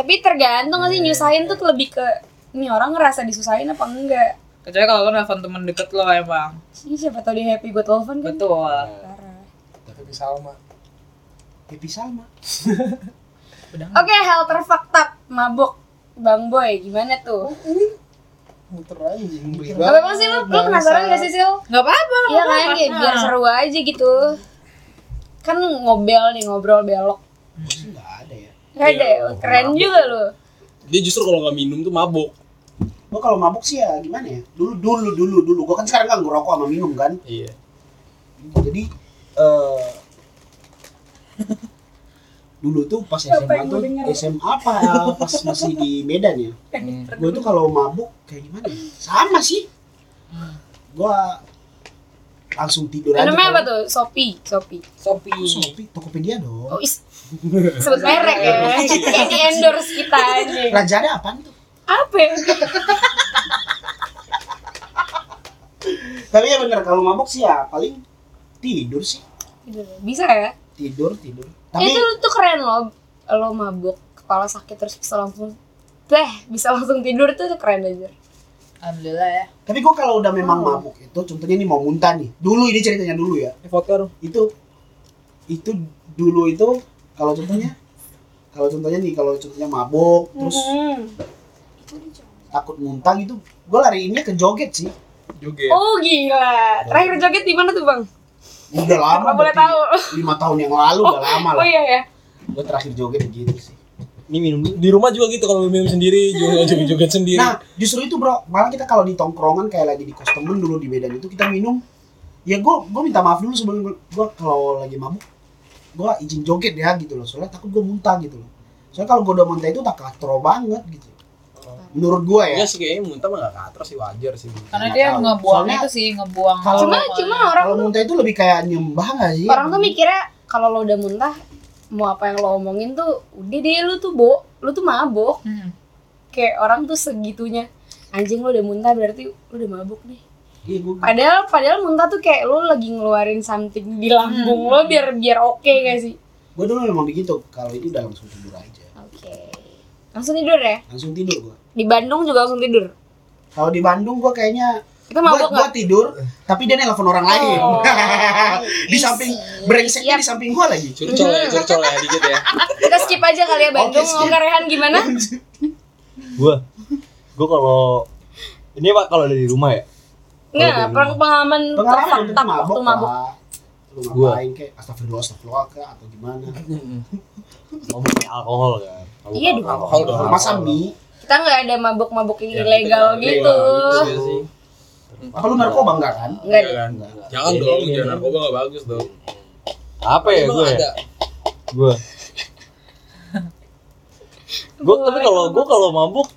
Tapi tergantung gak sih nyusahin tuh lebih ke Ini orang ngerasa disusahin apa enggak kecuali kalau lo nelfon temen deket lo emang siapa tau dia happy gue telepon kan betul Parah. Tapi Salma. Happy sama. udah Oke hal terfucked up Mabuk Bang Boy gimana tuh? Muter anjing. Apa emang sih lu? Lu penasaran gak sih Sil? nggak apa-apa nggak Iya kan apa-apa. kayak biar seru aja gitu Kan ngobel nih ngobrol belok Sih nggak ya. Gak ada ya? Keren juga lu Dia justru kalau nggak minum tuh mabuk. Gua kalau mabuk sih ya gimana ya? Dulu dulu dulu dulu. Gua kan sekarang nggak ngerokok sama minum kan. Iya. Jadi eh dulu tuh pas SMA tuh SMA apa ya, pas masih di Medan ya. Gue tuh kalau mabuk kayak gimana? ya? Sama sih. Gua langsung tidur aja. Namanya apa tuh? Sopi Sopi Sopi Shopee, Tokopedia dong. Oh is Sebut merek ya Kayak di endorse kita aja Rajanya apaan tuh? Apa ya? Tapi ya bener kalau mabuk sih ya paling tidur sih. Bisa ya? Tidur, tidur. Tapi, itu tuh keren loh Lo mabuk Kepala sakit terus bisa langsung Deh bisa langsung tidur tuh, tuh keren aja alhamdulillah ya tapi gua kalau udah memang Oh. mabuk itu contohnya nih mau muntah nih. Dulu ini ceritanya dulu ya. Ini vodka dong. Itu itu dulu itu kalau contohnya kalau contohnya nih kalau contohnya mabuk terus Hmm. takut muntah gitu gue lariinnya ke joget sih Joget. Oh gila. Terakhir joget di mana tuh bang? udah lama Apa boleh tahu? lima tahun yang lalu udah lama Oh lah iya ya. gue terakhir joget gitu sih Ini minum. Di rumah juga gitu kalau minum sendiri, juga joget-joget sendiri. nah justru itu bro malah kita kalau di tongkrongan kayak lagi di kos temen dulu di Medan itu kita minum ya gue gue minta maaf dulu sebelum gue kalau lagi mabuk gue izin joget ya gitu loh. Soalnya takut gue muntah gitu loh. Soalnya kalau gue udah muntah itu tak katro banget gitu. Menurut gue ya. Enggak sih kayaknya muntah mah gak katro sih wajar sih. Karena Nggak dia tahu. ngebuang Soalnya- itu sih, ngebuang Kalau- Cuma cuma orang kalau muntah itu lebih kayak nyembah gak sih? Orang tuh mikirnya kalau lo udah muntah mau apa yang lo omongin tuh udah deh lu tuh bo lu tuh mabuk Hmm. kayak orang tuh segitunya. Anjing lo udah muntah berarti lo udah mabuk nih iya gue padahal padahal muntah tuh kayak lo lagi ngeluarin something di lambung lo biar biar oke gak sih? Gue dulu memang begitu. Kalau itu udah langsung tidur aja. Oke. Langsung tidur ya? Langsung tidur gue di Bandung juga langsung tidur? Kalau di Bandung gue kayaknya itu gue mabuk nggak? tidur tapi dia nelpon orang lain. Oh. di samping brengseknya di samping gue lagi Curcol ya, curcol ya dikit ya. kita skip aja kali ya Bandung. Oke, skip. Oke Rehan gimana? Gua gua kalau ini Pak kalau dari rumah ya. Nggak dari perang pengalaman pengalaman terfakta mabok waktu mabuk Pak. lu Gua. ngapain kayak astagfirullah astagfirullah kah atau gimana Ngomong kayak alkohol kan. Mabuk Iya dong. Alkohol dong. masa mie kita nggak ada mabuk-mabuk Ya, ilegal gitu Iya apa lu narkoba enggak kan nggak Iya kan? Enggak. Jangan Iya, dong, jangan narkoba gak bagus dong. Apa ya gue ya? Gue. Gue tapi kalau gue kalau mabuk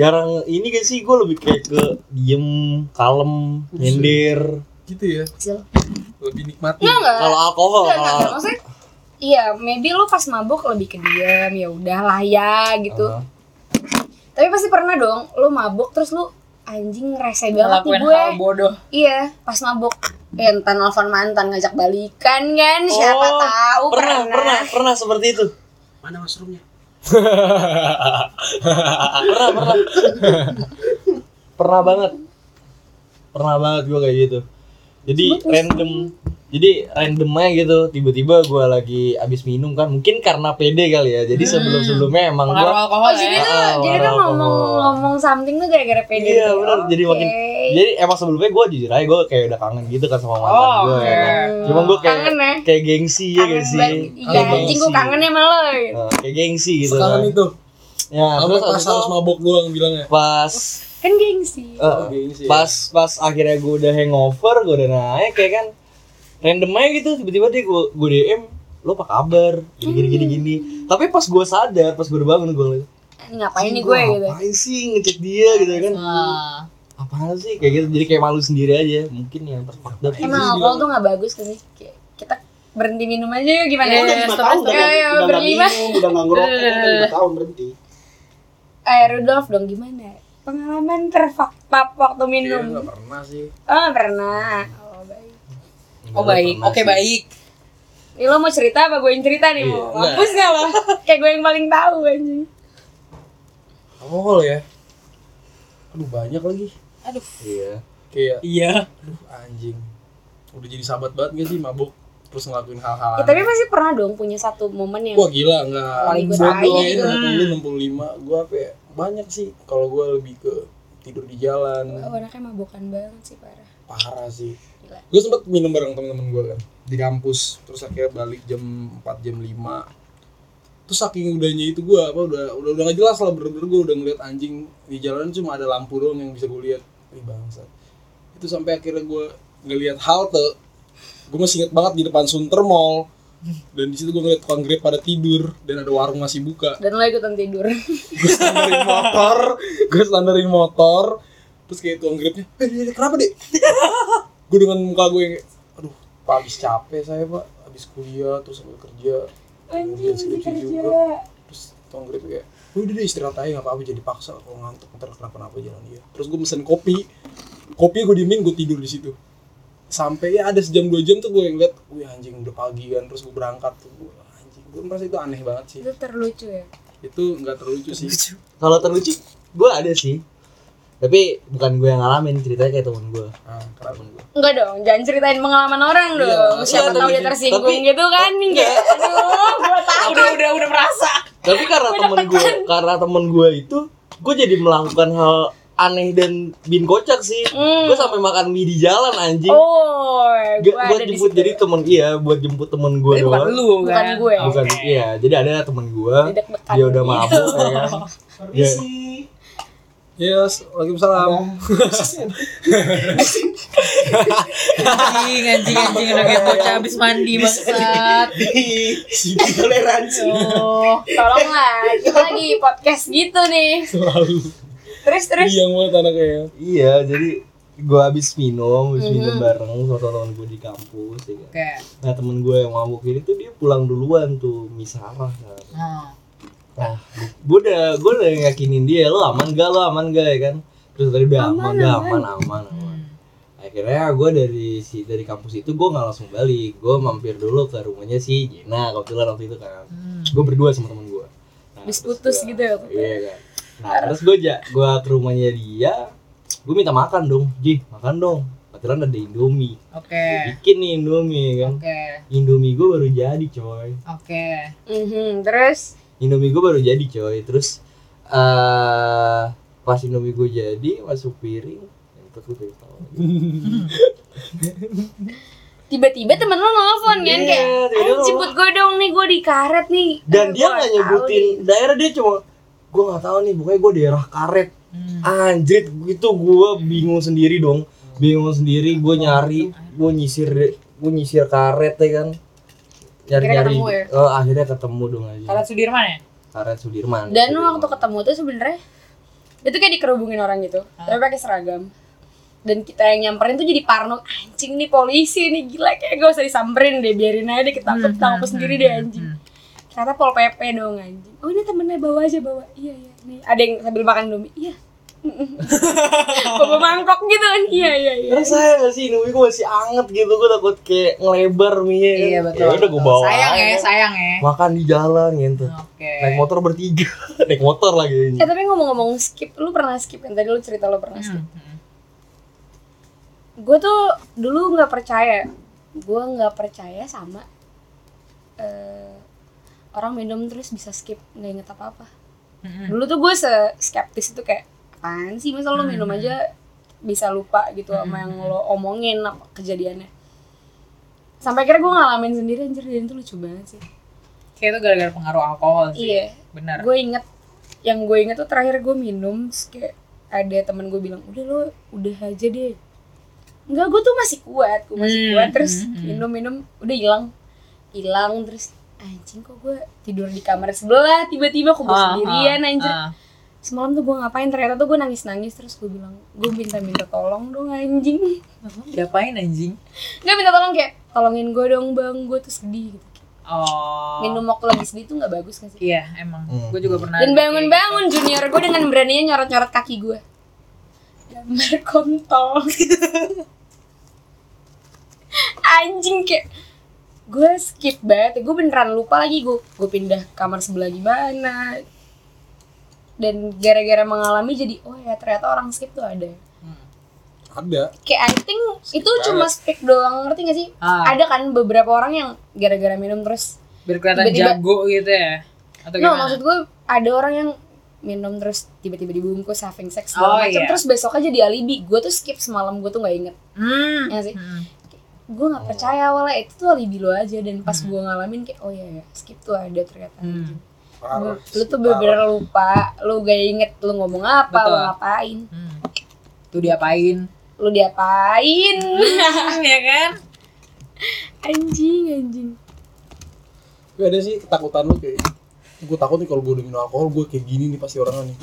jarang ini gak sih gue lebih kayak ke diem kalem nyender Gitu ya. Kecil. Lebih nikmati. nggak nggak kalau alkohol Enggak, enggak, kalau enggak. Maksudnya Iya, maybe lu pas mabuk lebih ke diam, ya udahlah ya gitu. Ah. Tapi pasti pernah dong, lu mabuk terus lu anjing rese banget nih gue. hal bodoh. Iya, pas mabuk. Ya, entah nelfon mantan ngajak balikan kan, siapa Oh, tahu pernah pernah pernah seperti itu mana mushroomnya pernah pernah. Pernah banget. Pernah banget gue kayak gitu. Jadi random jadi random aja gitu tiba-tiba gue lagi abis minum kan mungkin karena pede kali ya jadi sebelum sebelumnya emang gue Oh, jadi ya. tuh, Ah, jadi tuh ngomong ngomong something tuh gara-gara pede. iya gitu. benar jadi makin jadi emang sebelumnya gue jujur aja gue kayak udah kangen gitu kan sama mantan Oh, gue ya kan. cuma gue kayak Kangen ya? kayak gengsi ya Kangen sih banget. Iya, Kayak anjing gue gengsi. kangen ya sama lo. gitu. Nah, kayak gengsi gitu Sekarang kan. itu. ya Sampai terus pas harus mabok doang bilangnya. pas Kan gengsi. Eh, gengsi ya. pas pas akhirnya gue udah hangover gue udah naik kayak kan random aja gitu tiba-tiba dia gue gue dm lo apa kabar gini gini gini gini tapi pas gue sadar pas gue udah bangun gue ngeliat Ngapain nih gue gitu. ngapain sih ngecek dia gitu kan Nah, apaan sih kayak gitu jadi kayak malu sendiri aja mungkin yang terfakta Emang alkohol tuh gak bagus kan sih? Kayak kita berhenti minum aja yuk gimana? Iya, udah iya, lima stop, tahun stop. udah nggak- udah nggak berlima. minum udah nggak ngerokok udah lima tahun berhenti Eh Rudolf dong gimana? Pengalaman terfakta waktu Iya, minum? nggak pernah sih. Oh pernah. Oh baik. baik, oke baik. Nih lo mau cerita apa gue yang cerita nih Iya, mau? enggak. Mampus gak lo? Kayak gue yang paling tahu anjing. Alkohol ya. Aduh banyak lagi. Aduh. iya Kayak Iya. aduh anjing. Udah jadi sahabat banget gak sih mabuk terus ngelakuin hal-hal Ya, tapi pasti pernah dong punya satu momen yang Wah gila enggak. Paling gue gitu. 60 65 gua apa ya? Banyak sih kalau gua lebih ke tidur di jalan. Oh, anaknya mabokan banget sih parah. Parah sih. Gila. Gue sempet minum bareng temen-temen gue kan di kampus. Terus akhirnya balik jam 4 jam 5 terus saking udahnya itu gue apa udah udah udah gak jelas lah bener-bener gue udah ngeliat anjing di jalan cuma ada lampu doang yang bisa gue lihat. Ih bangsa itu sampai akhirnya gue ngeliat halte. Gue masih inget banget di depan Sunter Mall. Dan di situ gue ngeliat tukang grab pada tidur dan ada warung masih buka. Dan lo ikutan tidur. gue standarin motor gue standarin motor. Terus kayak tukang grabnya eh kenapa dek gue dengan muka gue yang aduh pak habis capek saya pak. Habis kuliah terus sambil kerja. Anjing, Ngerjain skripsi kerja. juga terus tukang grab kayak udah deh istirahat aja gak apa-apa jadi paksa. Kalau ngantuk ntar kenapa-napa jalan dia. Terus gue mesen kopi. Kopi gue diemin gue tidur di situ. Sampai ya ada sejam dua jam tuh gue yang liat wih anjing udah pagi kan. Terus gue berangkat tuh gue anjing. Gue merasa itu aneh banget sih. Itu terlucu ya. itu nggak terlucu sih. Kalau terlucu gue ada sih tapi bukan gue yang ngalamin ceritanya kayak temen gue ah kenapa gue Enggak dong, jangan ceritain pengalaman orang Iya, dong. Siapa iya, tahu dia tersinggung tapi- gitu kan? Enggak. Aduh, gua tahu. Udah udah udah merasa. tapi karena temen gue karena temen gue itu gue jadi melakukan hal aneh dan bin kocak sih Hmm. gue sampai makan mie di jalan anjing Oh, gue buat jemput jadi temen iya buat jemput temen gue Tapi bukan doang lu Bukan kan? gue. bukan Oke. iya jadi ada temen gue dia udah mabuk ya kan. Yes, Waalaikumsalam. Anjing, anjing, anjing udah kayak bocah habis mandi bangsat. Toleransi. Oh. Tolonglah, kita lagi podcast gitu nih. Selalu Terus terus. yang banget anaknya. iya jadi gue habis minum habis minum Mhm. bareng sama teman gue di kampus ya kan. Oke. nah temen gue yang mabuk ini tuh dia pulang duluan tuh misarah kan. Hmm. Nah, gue udah gue udah yakinin dia lo aman gak lo aman gak ya kan terus tadi udah aman Aman, gak aman. aman aman aman Hmm. akhirnya gue dari si dari kampus itu gue nggak langsung balik gue mampir dulu ke rumahnya si Jena kebetulan waktu itu kan Hmm. gue berdua sama temen gue nah, Habis terus putus gua- gitu ya, Pak? iya kan nah terus gue ja gue ke rumahnya dia gue minta makan dong Ji makan dong kebetulan ada Indomie Oke. Gua bikin nih Indomie kan Oke. Indomie gue baru jadi coy Oke. Mhm, Terus Indomie gue baru jadi coy terus eh pas Indomie gue jadi masuk piring Entot gue tahu. tiba-tiba temen lo nelfon kan Iya, kayak, tiba-tiba "Eh, lo- jemput gue dong nih, gue di karet nih." dan Eh, dia nggak nyebutin nih. daerah dia cuma gue nggak tahu nih pokoknya gue daerah karet Hmm. anjir itu gue bingung sendiri dong bingung sendiri gue nyari gue nyisir gue nyisir karet ya kan nyari Akhirnya nyari ketemu ya? oh, akhirnya ketemu dong aja Karet Sudirman ya? karet Sudirman Dan Sudirman. waktu ketemu tuh sebenarnya itu kayak dikerubungin orang gitu, Ah. tapi pakai seragam. Dan kita yang nyamperin tuh jadi parno anjing nih polisi nih gila kayak gak usah disamperin deh biarin aja deh ketakut tangkap sendiri deh anjing. Hmm. Ternyata pol pp dong anjing. Oh ini temennya bawa aja bawa. Iya iya nih ada yang sambil makan domi. Iya. bawa mangkok gitu kan. Iya iya iya. Terus saya gak sih Indomie gue masih anget gitu gue takut kayak ngelebar mie Iya betul. ya udah gue bawa Sayang ya, sayang ya. makan di jalan gitu Oke. naik motor bertiga naik motor lagi ini Eh tapi ngomong-ngomong skip, lu pernah skip kan? Tadi lu cerita lu pernah skip. Hmm. hmm. gue tuh dulu nggak percaya gue nggak percaya sama eh, orang minum terus bisa skip nggak inget apa apa Hmm. dulu tuh gue se skeptis itu kayak apaan sih? Masa lo minum aja bisa lupa gitu sama yang lo omongin apa kejadiannya. Sampai akhirnya gue ngalamin sendiri anjir. Dan itu lucu banget sih. Kayak itu gara-gara pengaruh alkohol sih. iya. Benar. gue inget yang gue inget tuh terakhir gue minum kayak ada temen gue bilang udah lo udah aja deh. Enggak, gue tuh masih kuat, gue masih Hmm, kuat. Terus hmm, hmm. minum-minum udah hilang, hilang terus anjing kok gue tidur di kamar sebelah? Tiba-tiba kok gue Ah, sendirian ah, anjir. ah. Semalam tuh gue ngapain ternyata tuh gue nangis-nangis terus gue bilang gue minta-minta tolong dong anjing Diapain anjing? nggak minta tolong kayak tolongin gue dong bang gue tuh sedih gitu Oh. minum waktu lagi sedih tuh nggak bagus kan sih Iya, emang. Hmm. Gue juga pernah. dan bangun-bangun junior gue dengan beraninya nyorot-nyorot kaki gue gambar kontol anjing kayak gue skip banget gue beneran lupa lagi gue gue pindah kamar sebelah gimana dan gara-gara mengalami jadi oh ya ternyata orang skip tuh ada Ada. kayak I think itu banget. cuma skip doang ngerti gak sih Ah. ada kan beberapa orang yang gara-gara minum terus. Biar kelihatan Tiba-tiba- jago gitu ya. Atau No, gimana? maksud gue ada orang yang minum terus tiba-tiba dibungkus having sex Oh, macam iya. terus besok aja jadi alibi. Gue tuh skip semalam gue tuh nggak inget. Hmm. Ya sih. Hmm. Gue nggak percaya awalnya itu tuh alibi lo aja dan pas gue ngalamin kayak oh iya ya skip tuh ada ternyata. Hmm. Lu tuh bener-bener lupa, lu gak inget lu ngomong apa, Betul. lu ngapain, Hmm. Tuh diapain? lu diapain. ya kan? anjing, anjing. Gak ada sih ketakutan lu kayak gue takut nih kalau gue udah minum alkohol gue kayak gini nih pasti orangnya nih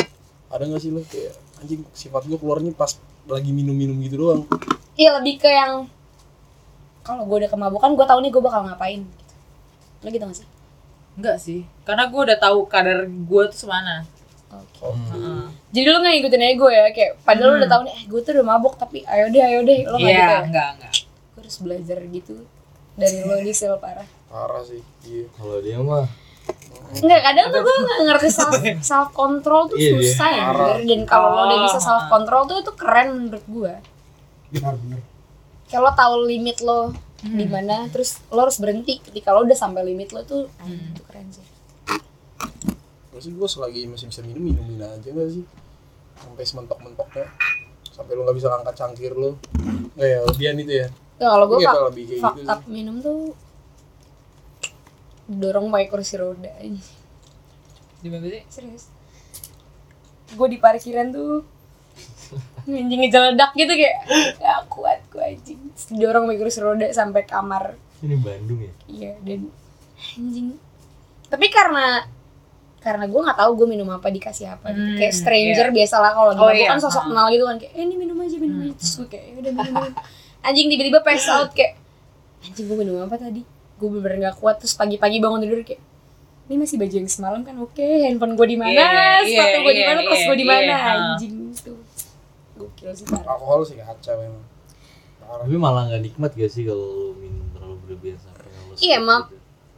ada gak sih lo kayak anjing sifat gue keluarnya pas lagi minum-minum gitu doang Iya lebih ke yang kalau gue udah kemabukan gue tahu nih gue bakal ngapain. Gitu. Lo gitu gak sih? Enggak sih. Karena gue udah tahu kadar gue tuh semana. Oke. Heeh. Jadi lu gak ngikutin ego ya kayak padahal lu udah tahu nih eh gue tuh udah mabuk tapi ayo deh ayo deh lo gak Iya, gitu ya. enggak, enggak. Gue harus belajar gitu dari lo Gisel parah. parah sih iya kalau dia mah Enggak kadang tuh gue gak ngerti self self control tuh Iya, dia. susah ya dan kalau lo udah bisa Ah. self control tuh itu keren menurut gue. benar-benar Kayak lo tahu limit lo di mana terus lo harus berhenti ketika lo udah sampai limit lo tuh. Ah, itu keren sih. Maksud gue selagi masih bisa minum minumin aja gak sih? Sampai sementok-mentoknya. Sampai lu nggak bisa angkat cangkir lu nggak ya lebihan itu ya. Nggak, kalau gue Iya, fak, kalau lebih kayak gitu up minum tuh dorong pakai kursi roda aja. Di mana sih? serius. Gue di parkiran tuh anjing ngejeledak gitu kayak gak kuat gue anjing Terus dorong pakai kursi roda sampai kamar Ini Bandung ya. iya dan anjing tapi karena karena gue nggak tahu gue minum apa dikasih apa gitu. Hmm, kayak stranger biasalah kalau di Oh, iya. kan sosok Ah. kenal gitu kan kayak eh ini minum aja minum aja terus gue kayak "Ya udah minum, minum. anjing tiba-tiba pass out kayak anjing gue minum apa tadi gue bener-bener gak kuat terus pagi-pagi bangun tidur kayak ini masih baju yang semalam kan oke handphone gue di mana Iya, iya, sepatu gue di iya, mana iya, gue di mana iya, ah. anjing tuh gokil sih alkohol sih kacau memang parah Tapi malah nggak nikmat gak sih kalau lu minum terlalu berlebihan sampai Iya, gitu? Mak.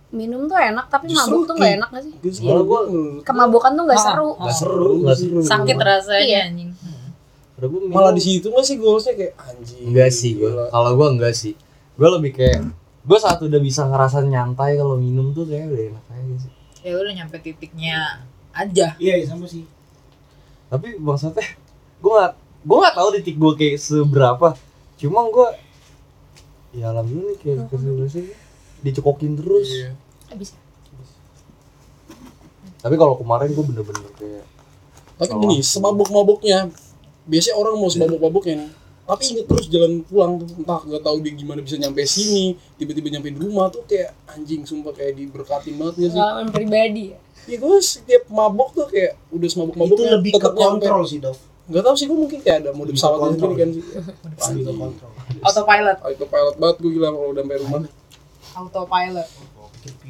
minum tuh enak tapi Justru mabuk tuh gak enak gak sih Malah kalau gua- kemabukan tuh gak Ah, seru Nggak seru, nggak seru. Sakit rasanya Iya. anjing. Minum- malah di situ masih goalsnya kayak anjing Enggak sih gue. Kalau gue enggak sih. Gue lebih kayak gue saat udah bisa ngerasa nyantai kalau minum tuh kayak udah enak aja sih. Ya udah nyampe titiknya aja. Iya, iya, sama sih. Tapi maksudnya gue nggak gue nggak tahu titik gue kayak seberapa. Cuma gue ya alhamdulillah kayak ke sini dicekokin terus. Iya. Abis. Tapi kalau kemarin gue bener-bener kayak tapi gini semabuk-mabuknya biasanya orang mau semabuk-mabuknya tapi inget terus jalan pulang tuh entah gak tahu dia gimana bisa nyampe sini tiba-tiba nyampe di rumah tuh kayak anjing sumpah kayak diberkatin banget gak sih pengalaman pribadi ya Iya gue setiap mabuk tuh kayak udah semabuk Itu mabuknya lebih ke kontrol sih, Dov. Gak tau sih gue mungkin kayak ada mode kontrol. sendiri kan sih. Autopilot. Oh, itu pilot banget gue gila kalau udah sampai rumah Autopilot.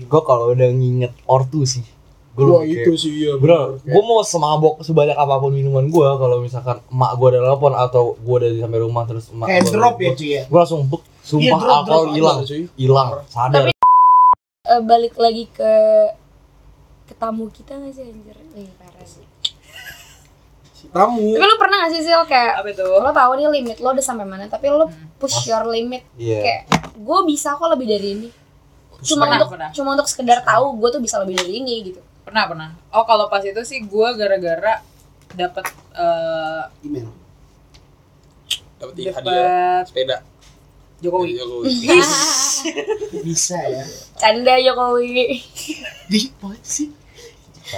gue kalau udah nginget ortu sih. Gue Wah itu sih iya Bro, gue mau semabok sebanyak apa pun minuman gue kalau misalkan emak gue ada telepon atau gue udah di sampai rumah terus emak Kayak gua drop ya, cuy ya. gue langsung buk sumpah Iya, alkohol hilang cuy. hilang sadar Tapi- Eh, balik lagi ke ke tamu kita gak sih anjir Si tamu tapi lu pernah gak sih Sil kayak Apa itu? lo tahu nih limit lo udah sampai mana tapi lo push your limit iya kayak gue bisa kok lebih dari ini cuma Pernah, untuk pernah. cuma untuk sekedar tahu gue tuh bisa lebih dari ini gitu Pernah pernah. Oh kalau pas itu sih gue gara-gara dapat eh Email. dapat hadiah sepeda Jokowi. Jokowi. Bisa ya. canda Jokowi Di sih?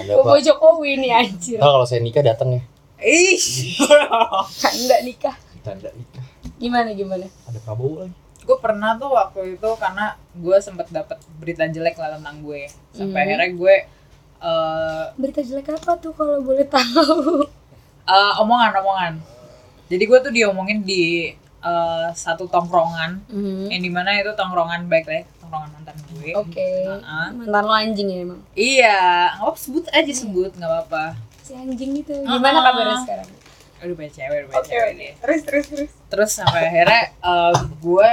Bobo. Jokowi nih anjir Ntar kalau saya nikah datang ya Ih. canda nikah. Tanda nikah. Gimana gimana? Ada Prabowo lagi. Gue pernah tuh waktu itu karena gue sempet dapet berita jelek lah tentang gue. Sampai Hmm. akhirnya gue eh berita jelek apa tuh kalau boleh tahu? eh, omongan-omongan. Jadi gue tuh diomongin di eh, satu tongkrongan. Hmm. yang di mana itu tongkrongan baik lah tongkrongan mantan gue. Oke. Nah, mantan lo anjing ya emang? Iya. Nggak apa sebut aja sebut nggak apa-apa si anjing itu. Gimana Ah. kabarnya sekarang? Udah punya cewek udah punya cewek. dia terus terus terus. Terus sampai akhirnya eh, gue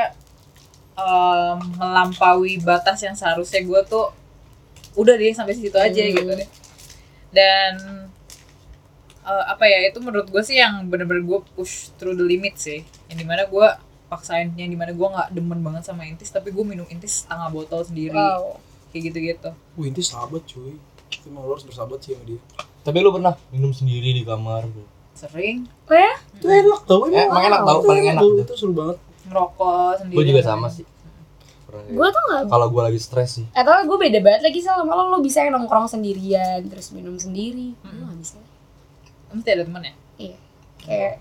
eh, melampaui batas yang seharusnya gue tuh udah deh sampai situ aja Hmm. gitu deh. Dan eh, apa ya itu menurut gue sih yang bener-bener gue push through the limit sih. Yang di mana gue paksain yang di mana gue nggak demen banget sama intis tapi gue minum intis setengah botol sendiri. Wow. Kayak gitu-gitu. Wah ini sahabat cuy. Kita mau harus bersahabat sih sama dia tapi lu pernah minum sendiri di kamar sering oh ya Itu enak tau Eh, emang enak tau, paling enak. Itu seru banget ngerokok sendiri gue juga sama sih gue gitu. tuh nggak kalau gue lagi stres sih atau gue beda banget lagi sama lo lo bisa yang nongkrong sendirian terus minum sendiri gue nggak bisa mesti ada temen ya iya kayak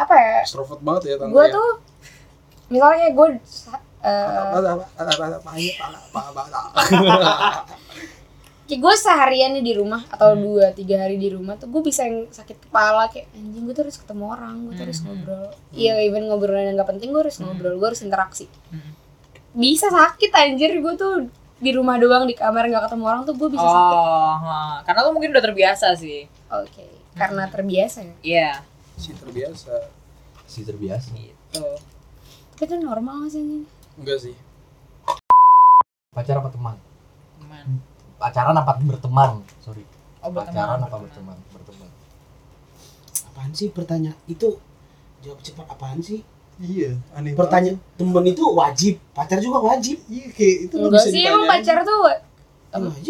apa ya Extrovert banget ya gue ya. tuh misalnya gue uh, kayak gue seharian nih di rumah atau dua tiga hari di rumah tuh gue bisa yang sakit kepala kayak anjing gue tuh harus ketemu orang gue tuh harus Hmm. ngobrol. Iya even ngobrol yang nggak penting gue harus ngobrol gue harus interaksi. Hmm. bisa sakit anjir gue tuh di rumah doang di kamar nggak ketemu orang tuh gue bisa sakit. Oh ha. karena lo mungkin udah terbiasa sih. Oke karena terbiasa ya? Iya. Si terbiasa. Sih terbiasa. Gitu. Tapi itu normal gak sih anjing? Enggak sih. Pacar apa teman? Teman. Pacaran apa berteman sorry oh berteman pacaran apa berteman. berteman Apaan sih pertanyaan? Itu jawab cepat apaan sih? Iya aneh Pertanyaan temen itu wajib, pacar juga wajib. Iya kayak itu nggak enggak bisa sih emang pacar tuh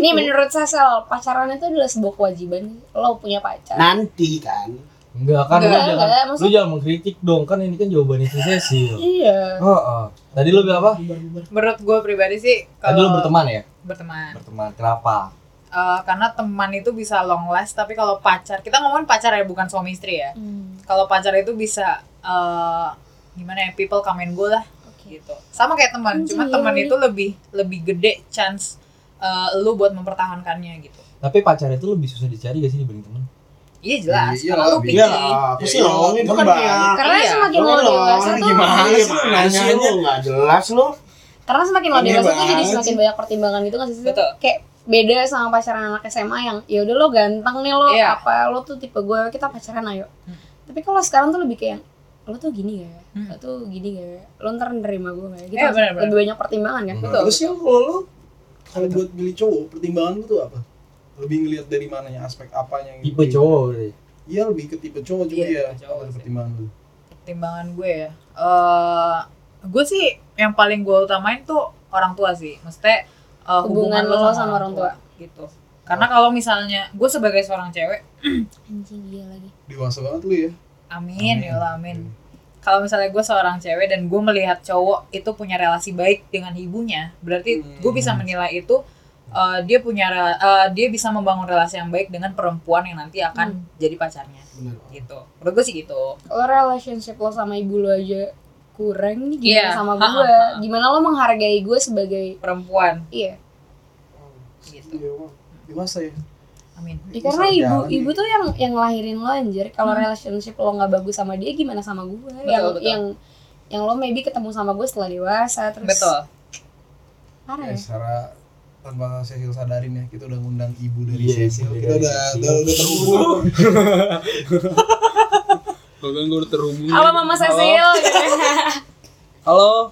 Nih menurut Sasel, pacaran itu adalah sebuah kewajiban. Lo punya pacar. nanti kan Enggak kan lu Enggak, jangan enggak, lu maksud- jangan mengkritik dong kan ini kan jawabannya si Cecil. Iya. Heeh. Tadi lu bilang apa? menurut gue pribadi sih Tadi lu kalau berteman ya? berteman Berteman. Kenapa? Eh, karena teman itu bisa long last tapi kalau pacar kita ngomongin pacar ya bukan suami istri ya Hmm. kalau pacar itu bisa eh, gimana ya people come and go lah Oke. gitu sama kayak teman Anjir. cuma teman itu lebih lebih gede chance eh, lu buat mempertahankannya gitu Tapi pacar itu lebih susah dicari gak sih dibanding teman? Iya jelas Iya lah, iya lah apa Ya, sih iya, lo itu kan Bang. kayak Karena Iya. semakin Lo lo kan lo, dewasa tuh gimana sih nanyanya? lo nggak jelas lo karena semakin lo dewasa tuh jadi semakin banyak pertimbangan gitu nggak sih? Betul. kayak beda sama pacaran anak SMA yang ya udah lo ganteng nih lo Iya. apa lo tuh tipe gue kita pacaran ayo tapi kalau sekarang tuh lebih kayak lo tuh gini gak ya? Hmm. lo tuh gini gak ya? lo ntar nerima gue gak ya? gitu Iya, benar-benar. lebih banyak pertimbangan kan Betul. Terus ya kalau lo kalau buat pilih cowok, pertimbangan lu tuh apa? Lebih ngelihat dari mananya aspek apanya gitu. Tipe cowok. Iya lebih ke tipe cowok juga Iya, ya. cowok sih. pertimbangan lu? pertimbangan gue ya eh gue sih yang paling gue utamain tuh orang tua sih maksudnya eh, Hubungan lo sama orang tua. gitu karena kalau misalnya gue sebagai seorang cewek anjing dia lagi Dewasa banget lu ya. amin, ya Allah amin kalau misalnya gue seorang cewek dan gue melihat cowok itu punya relasi baik dengan ibunya berarti Hmm. gue bisa menilai itu eh, dia punya eh, dia bisa membangun relasi yang baik dengan perempuan yang nanti akan jadi pacarnya benar gitu menurut gue sih gitu lo relationship lo sama ibu lo aja kurang nih gimana Iya. sama gue ha. gimana lo menghargai gue sebagai perempuan iya gitu Iya, Bang. Dewasa ya. amin Ya, karena ibu jalan ibu nih. tuh yang yang ngelahirin lo anjir. Kalau relationship lo nggak bagus sama dia gimana sama gue? yang betul. yang yang lo maybe ketemu sama gue setelah dewasa terus betul parah Ya, ya. secara tanpa Cecil sadarin ya kita udah ngundang ibu dari Iya, Cecil kita dari udah udah, udah terhubung bahkan gue udah terhubung Halo Mama Cecil. halo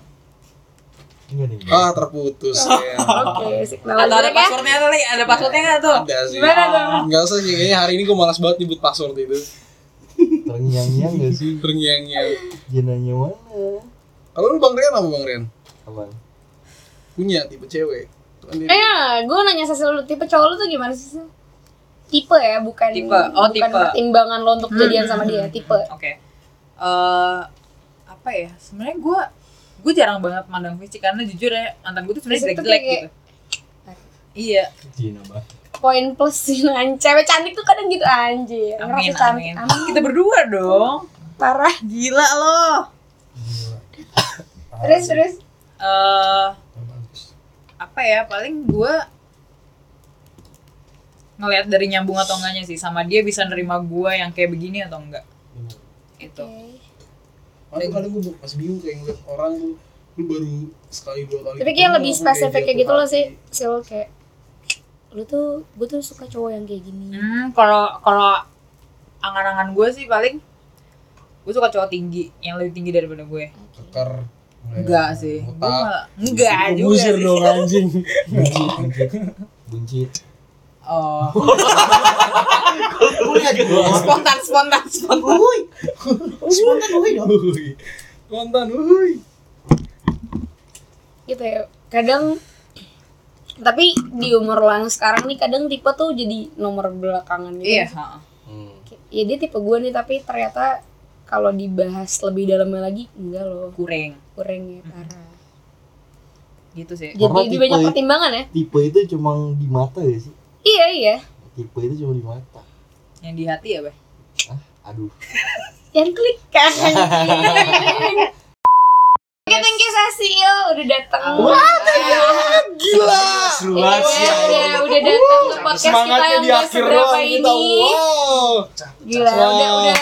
Enggak nih. ah terputus ya Oke, signal Atau ada ya. passwordnya kali? Ada passwordnya nggak tuh? ada sih Gimana tuh? nggak usah sih kayaknya hari ini gue malas banget nyebut password itu Terngiang-ngiang gak sih? terngiang-ngiang Jenanya mana? kalau lu bang Rian apa bang Rian Apaan? punya tipe cewek Eh, gue nanya Cecil dulu, tipe cowok lo tuh gimana sih? Tipe ya, bukan Tipe. Oh, bukan tipe. pertimbangan lo untuk Hmm, jadian sama dia, hmm. tipe. Oke. Eh apa ya? Sebenarnya gue gue jarang banget mandang fisik karena jujur ya mantan gue tuh sebenarnya jelek-jelek kayak- gitu. Iya, banget. Poin plus sih, cewek cantik tuh kadang gitu anjir. amin, Ngerasa cantik. amin. Kita berdua dong. Parah. Gila loh. Terus terus. Eh apa ya? Paling gue ngelihat dari nyambung atau enggaknya sih sama dia bisa nerima gue yang kayak begini atau enggak. Itu. Kadang kadang gue masih bingung kayak ngeliat orang tuh lu baru sekali dua kali Tapi kayak lebih spesifik kayak gitu loh hati. sih. Sil kayak lu tuh gue tuh suka cowok yang kayak gini. Hmm, kalau kalau angan-angan gue sih paling gue suka cowok tinggi yang lebih tinggi daripada gue. keker Enggak sih. Otak. enggak juga sih. dong anjing Buncit. Oh, spontan spontan spontan. Wuih. Spontan wuih dong. Kontan wuih Gitu ya. Kadang tapi di umur lo yang sekarang nih kadang tipe tuh jadi nomor belakangan gitu. Iya, ha. Hmm. Ya dia tipe gue nih tapi ternyata kalau dibahas lebih dalamnya lagi enggak loh kurang kurang ya parah. gitu sih. Jadi Karena lebih tipe- banyak pertimbangan ya. Tipe itu cuma di mata gak sih? Iya iya. Tipe itu cuma di mata. Yang di hati ya, Beh? Aduh. Yang klik kan. Oke, thank you Cecil udah datang. Wah, gila Seru Iya, banget sih. udah, udah datang ke podcast kita yang seberapa kita ini. wow Gila, udah udah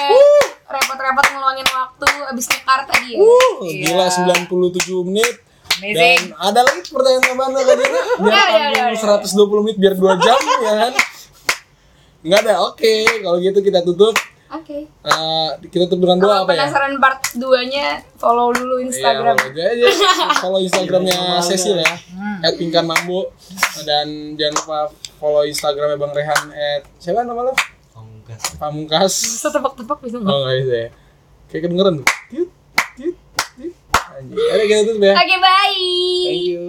repot-repot ngeluangin waktu abis nyekar tadi ya. Uh, Iya. gila 97 menit Amazing. dan ada lagi pertanyaan tambahan lagi biar Ya, ya, ya, tampil 120 menit biar 2 jam ya kan nggak ada oke kalau gitu kita tutup Oke. Eh, kita tutup dengan doa Kalau apa ya penasaran part 2-nya follow dulu Instagram. Iya, aja aja. Follow Instagramnya Cecil ya. Hmm. At Pingkan Mambo dan jangan lupa follow Instagramnya Bang Rehan at siapa nama lo? Pamungkas. Pamungkas. Bisa tebak-tebak bisa nggak? Oh nggak bisa ya. Kayak kedengeran tuh. Tiut, tiut, tiut. Anjir. Ada kita tutup ya. Oke, bye. Thank you.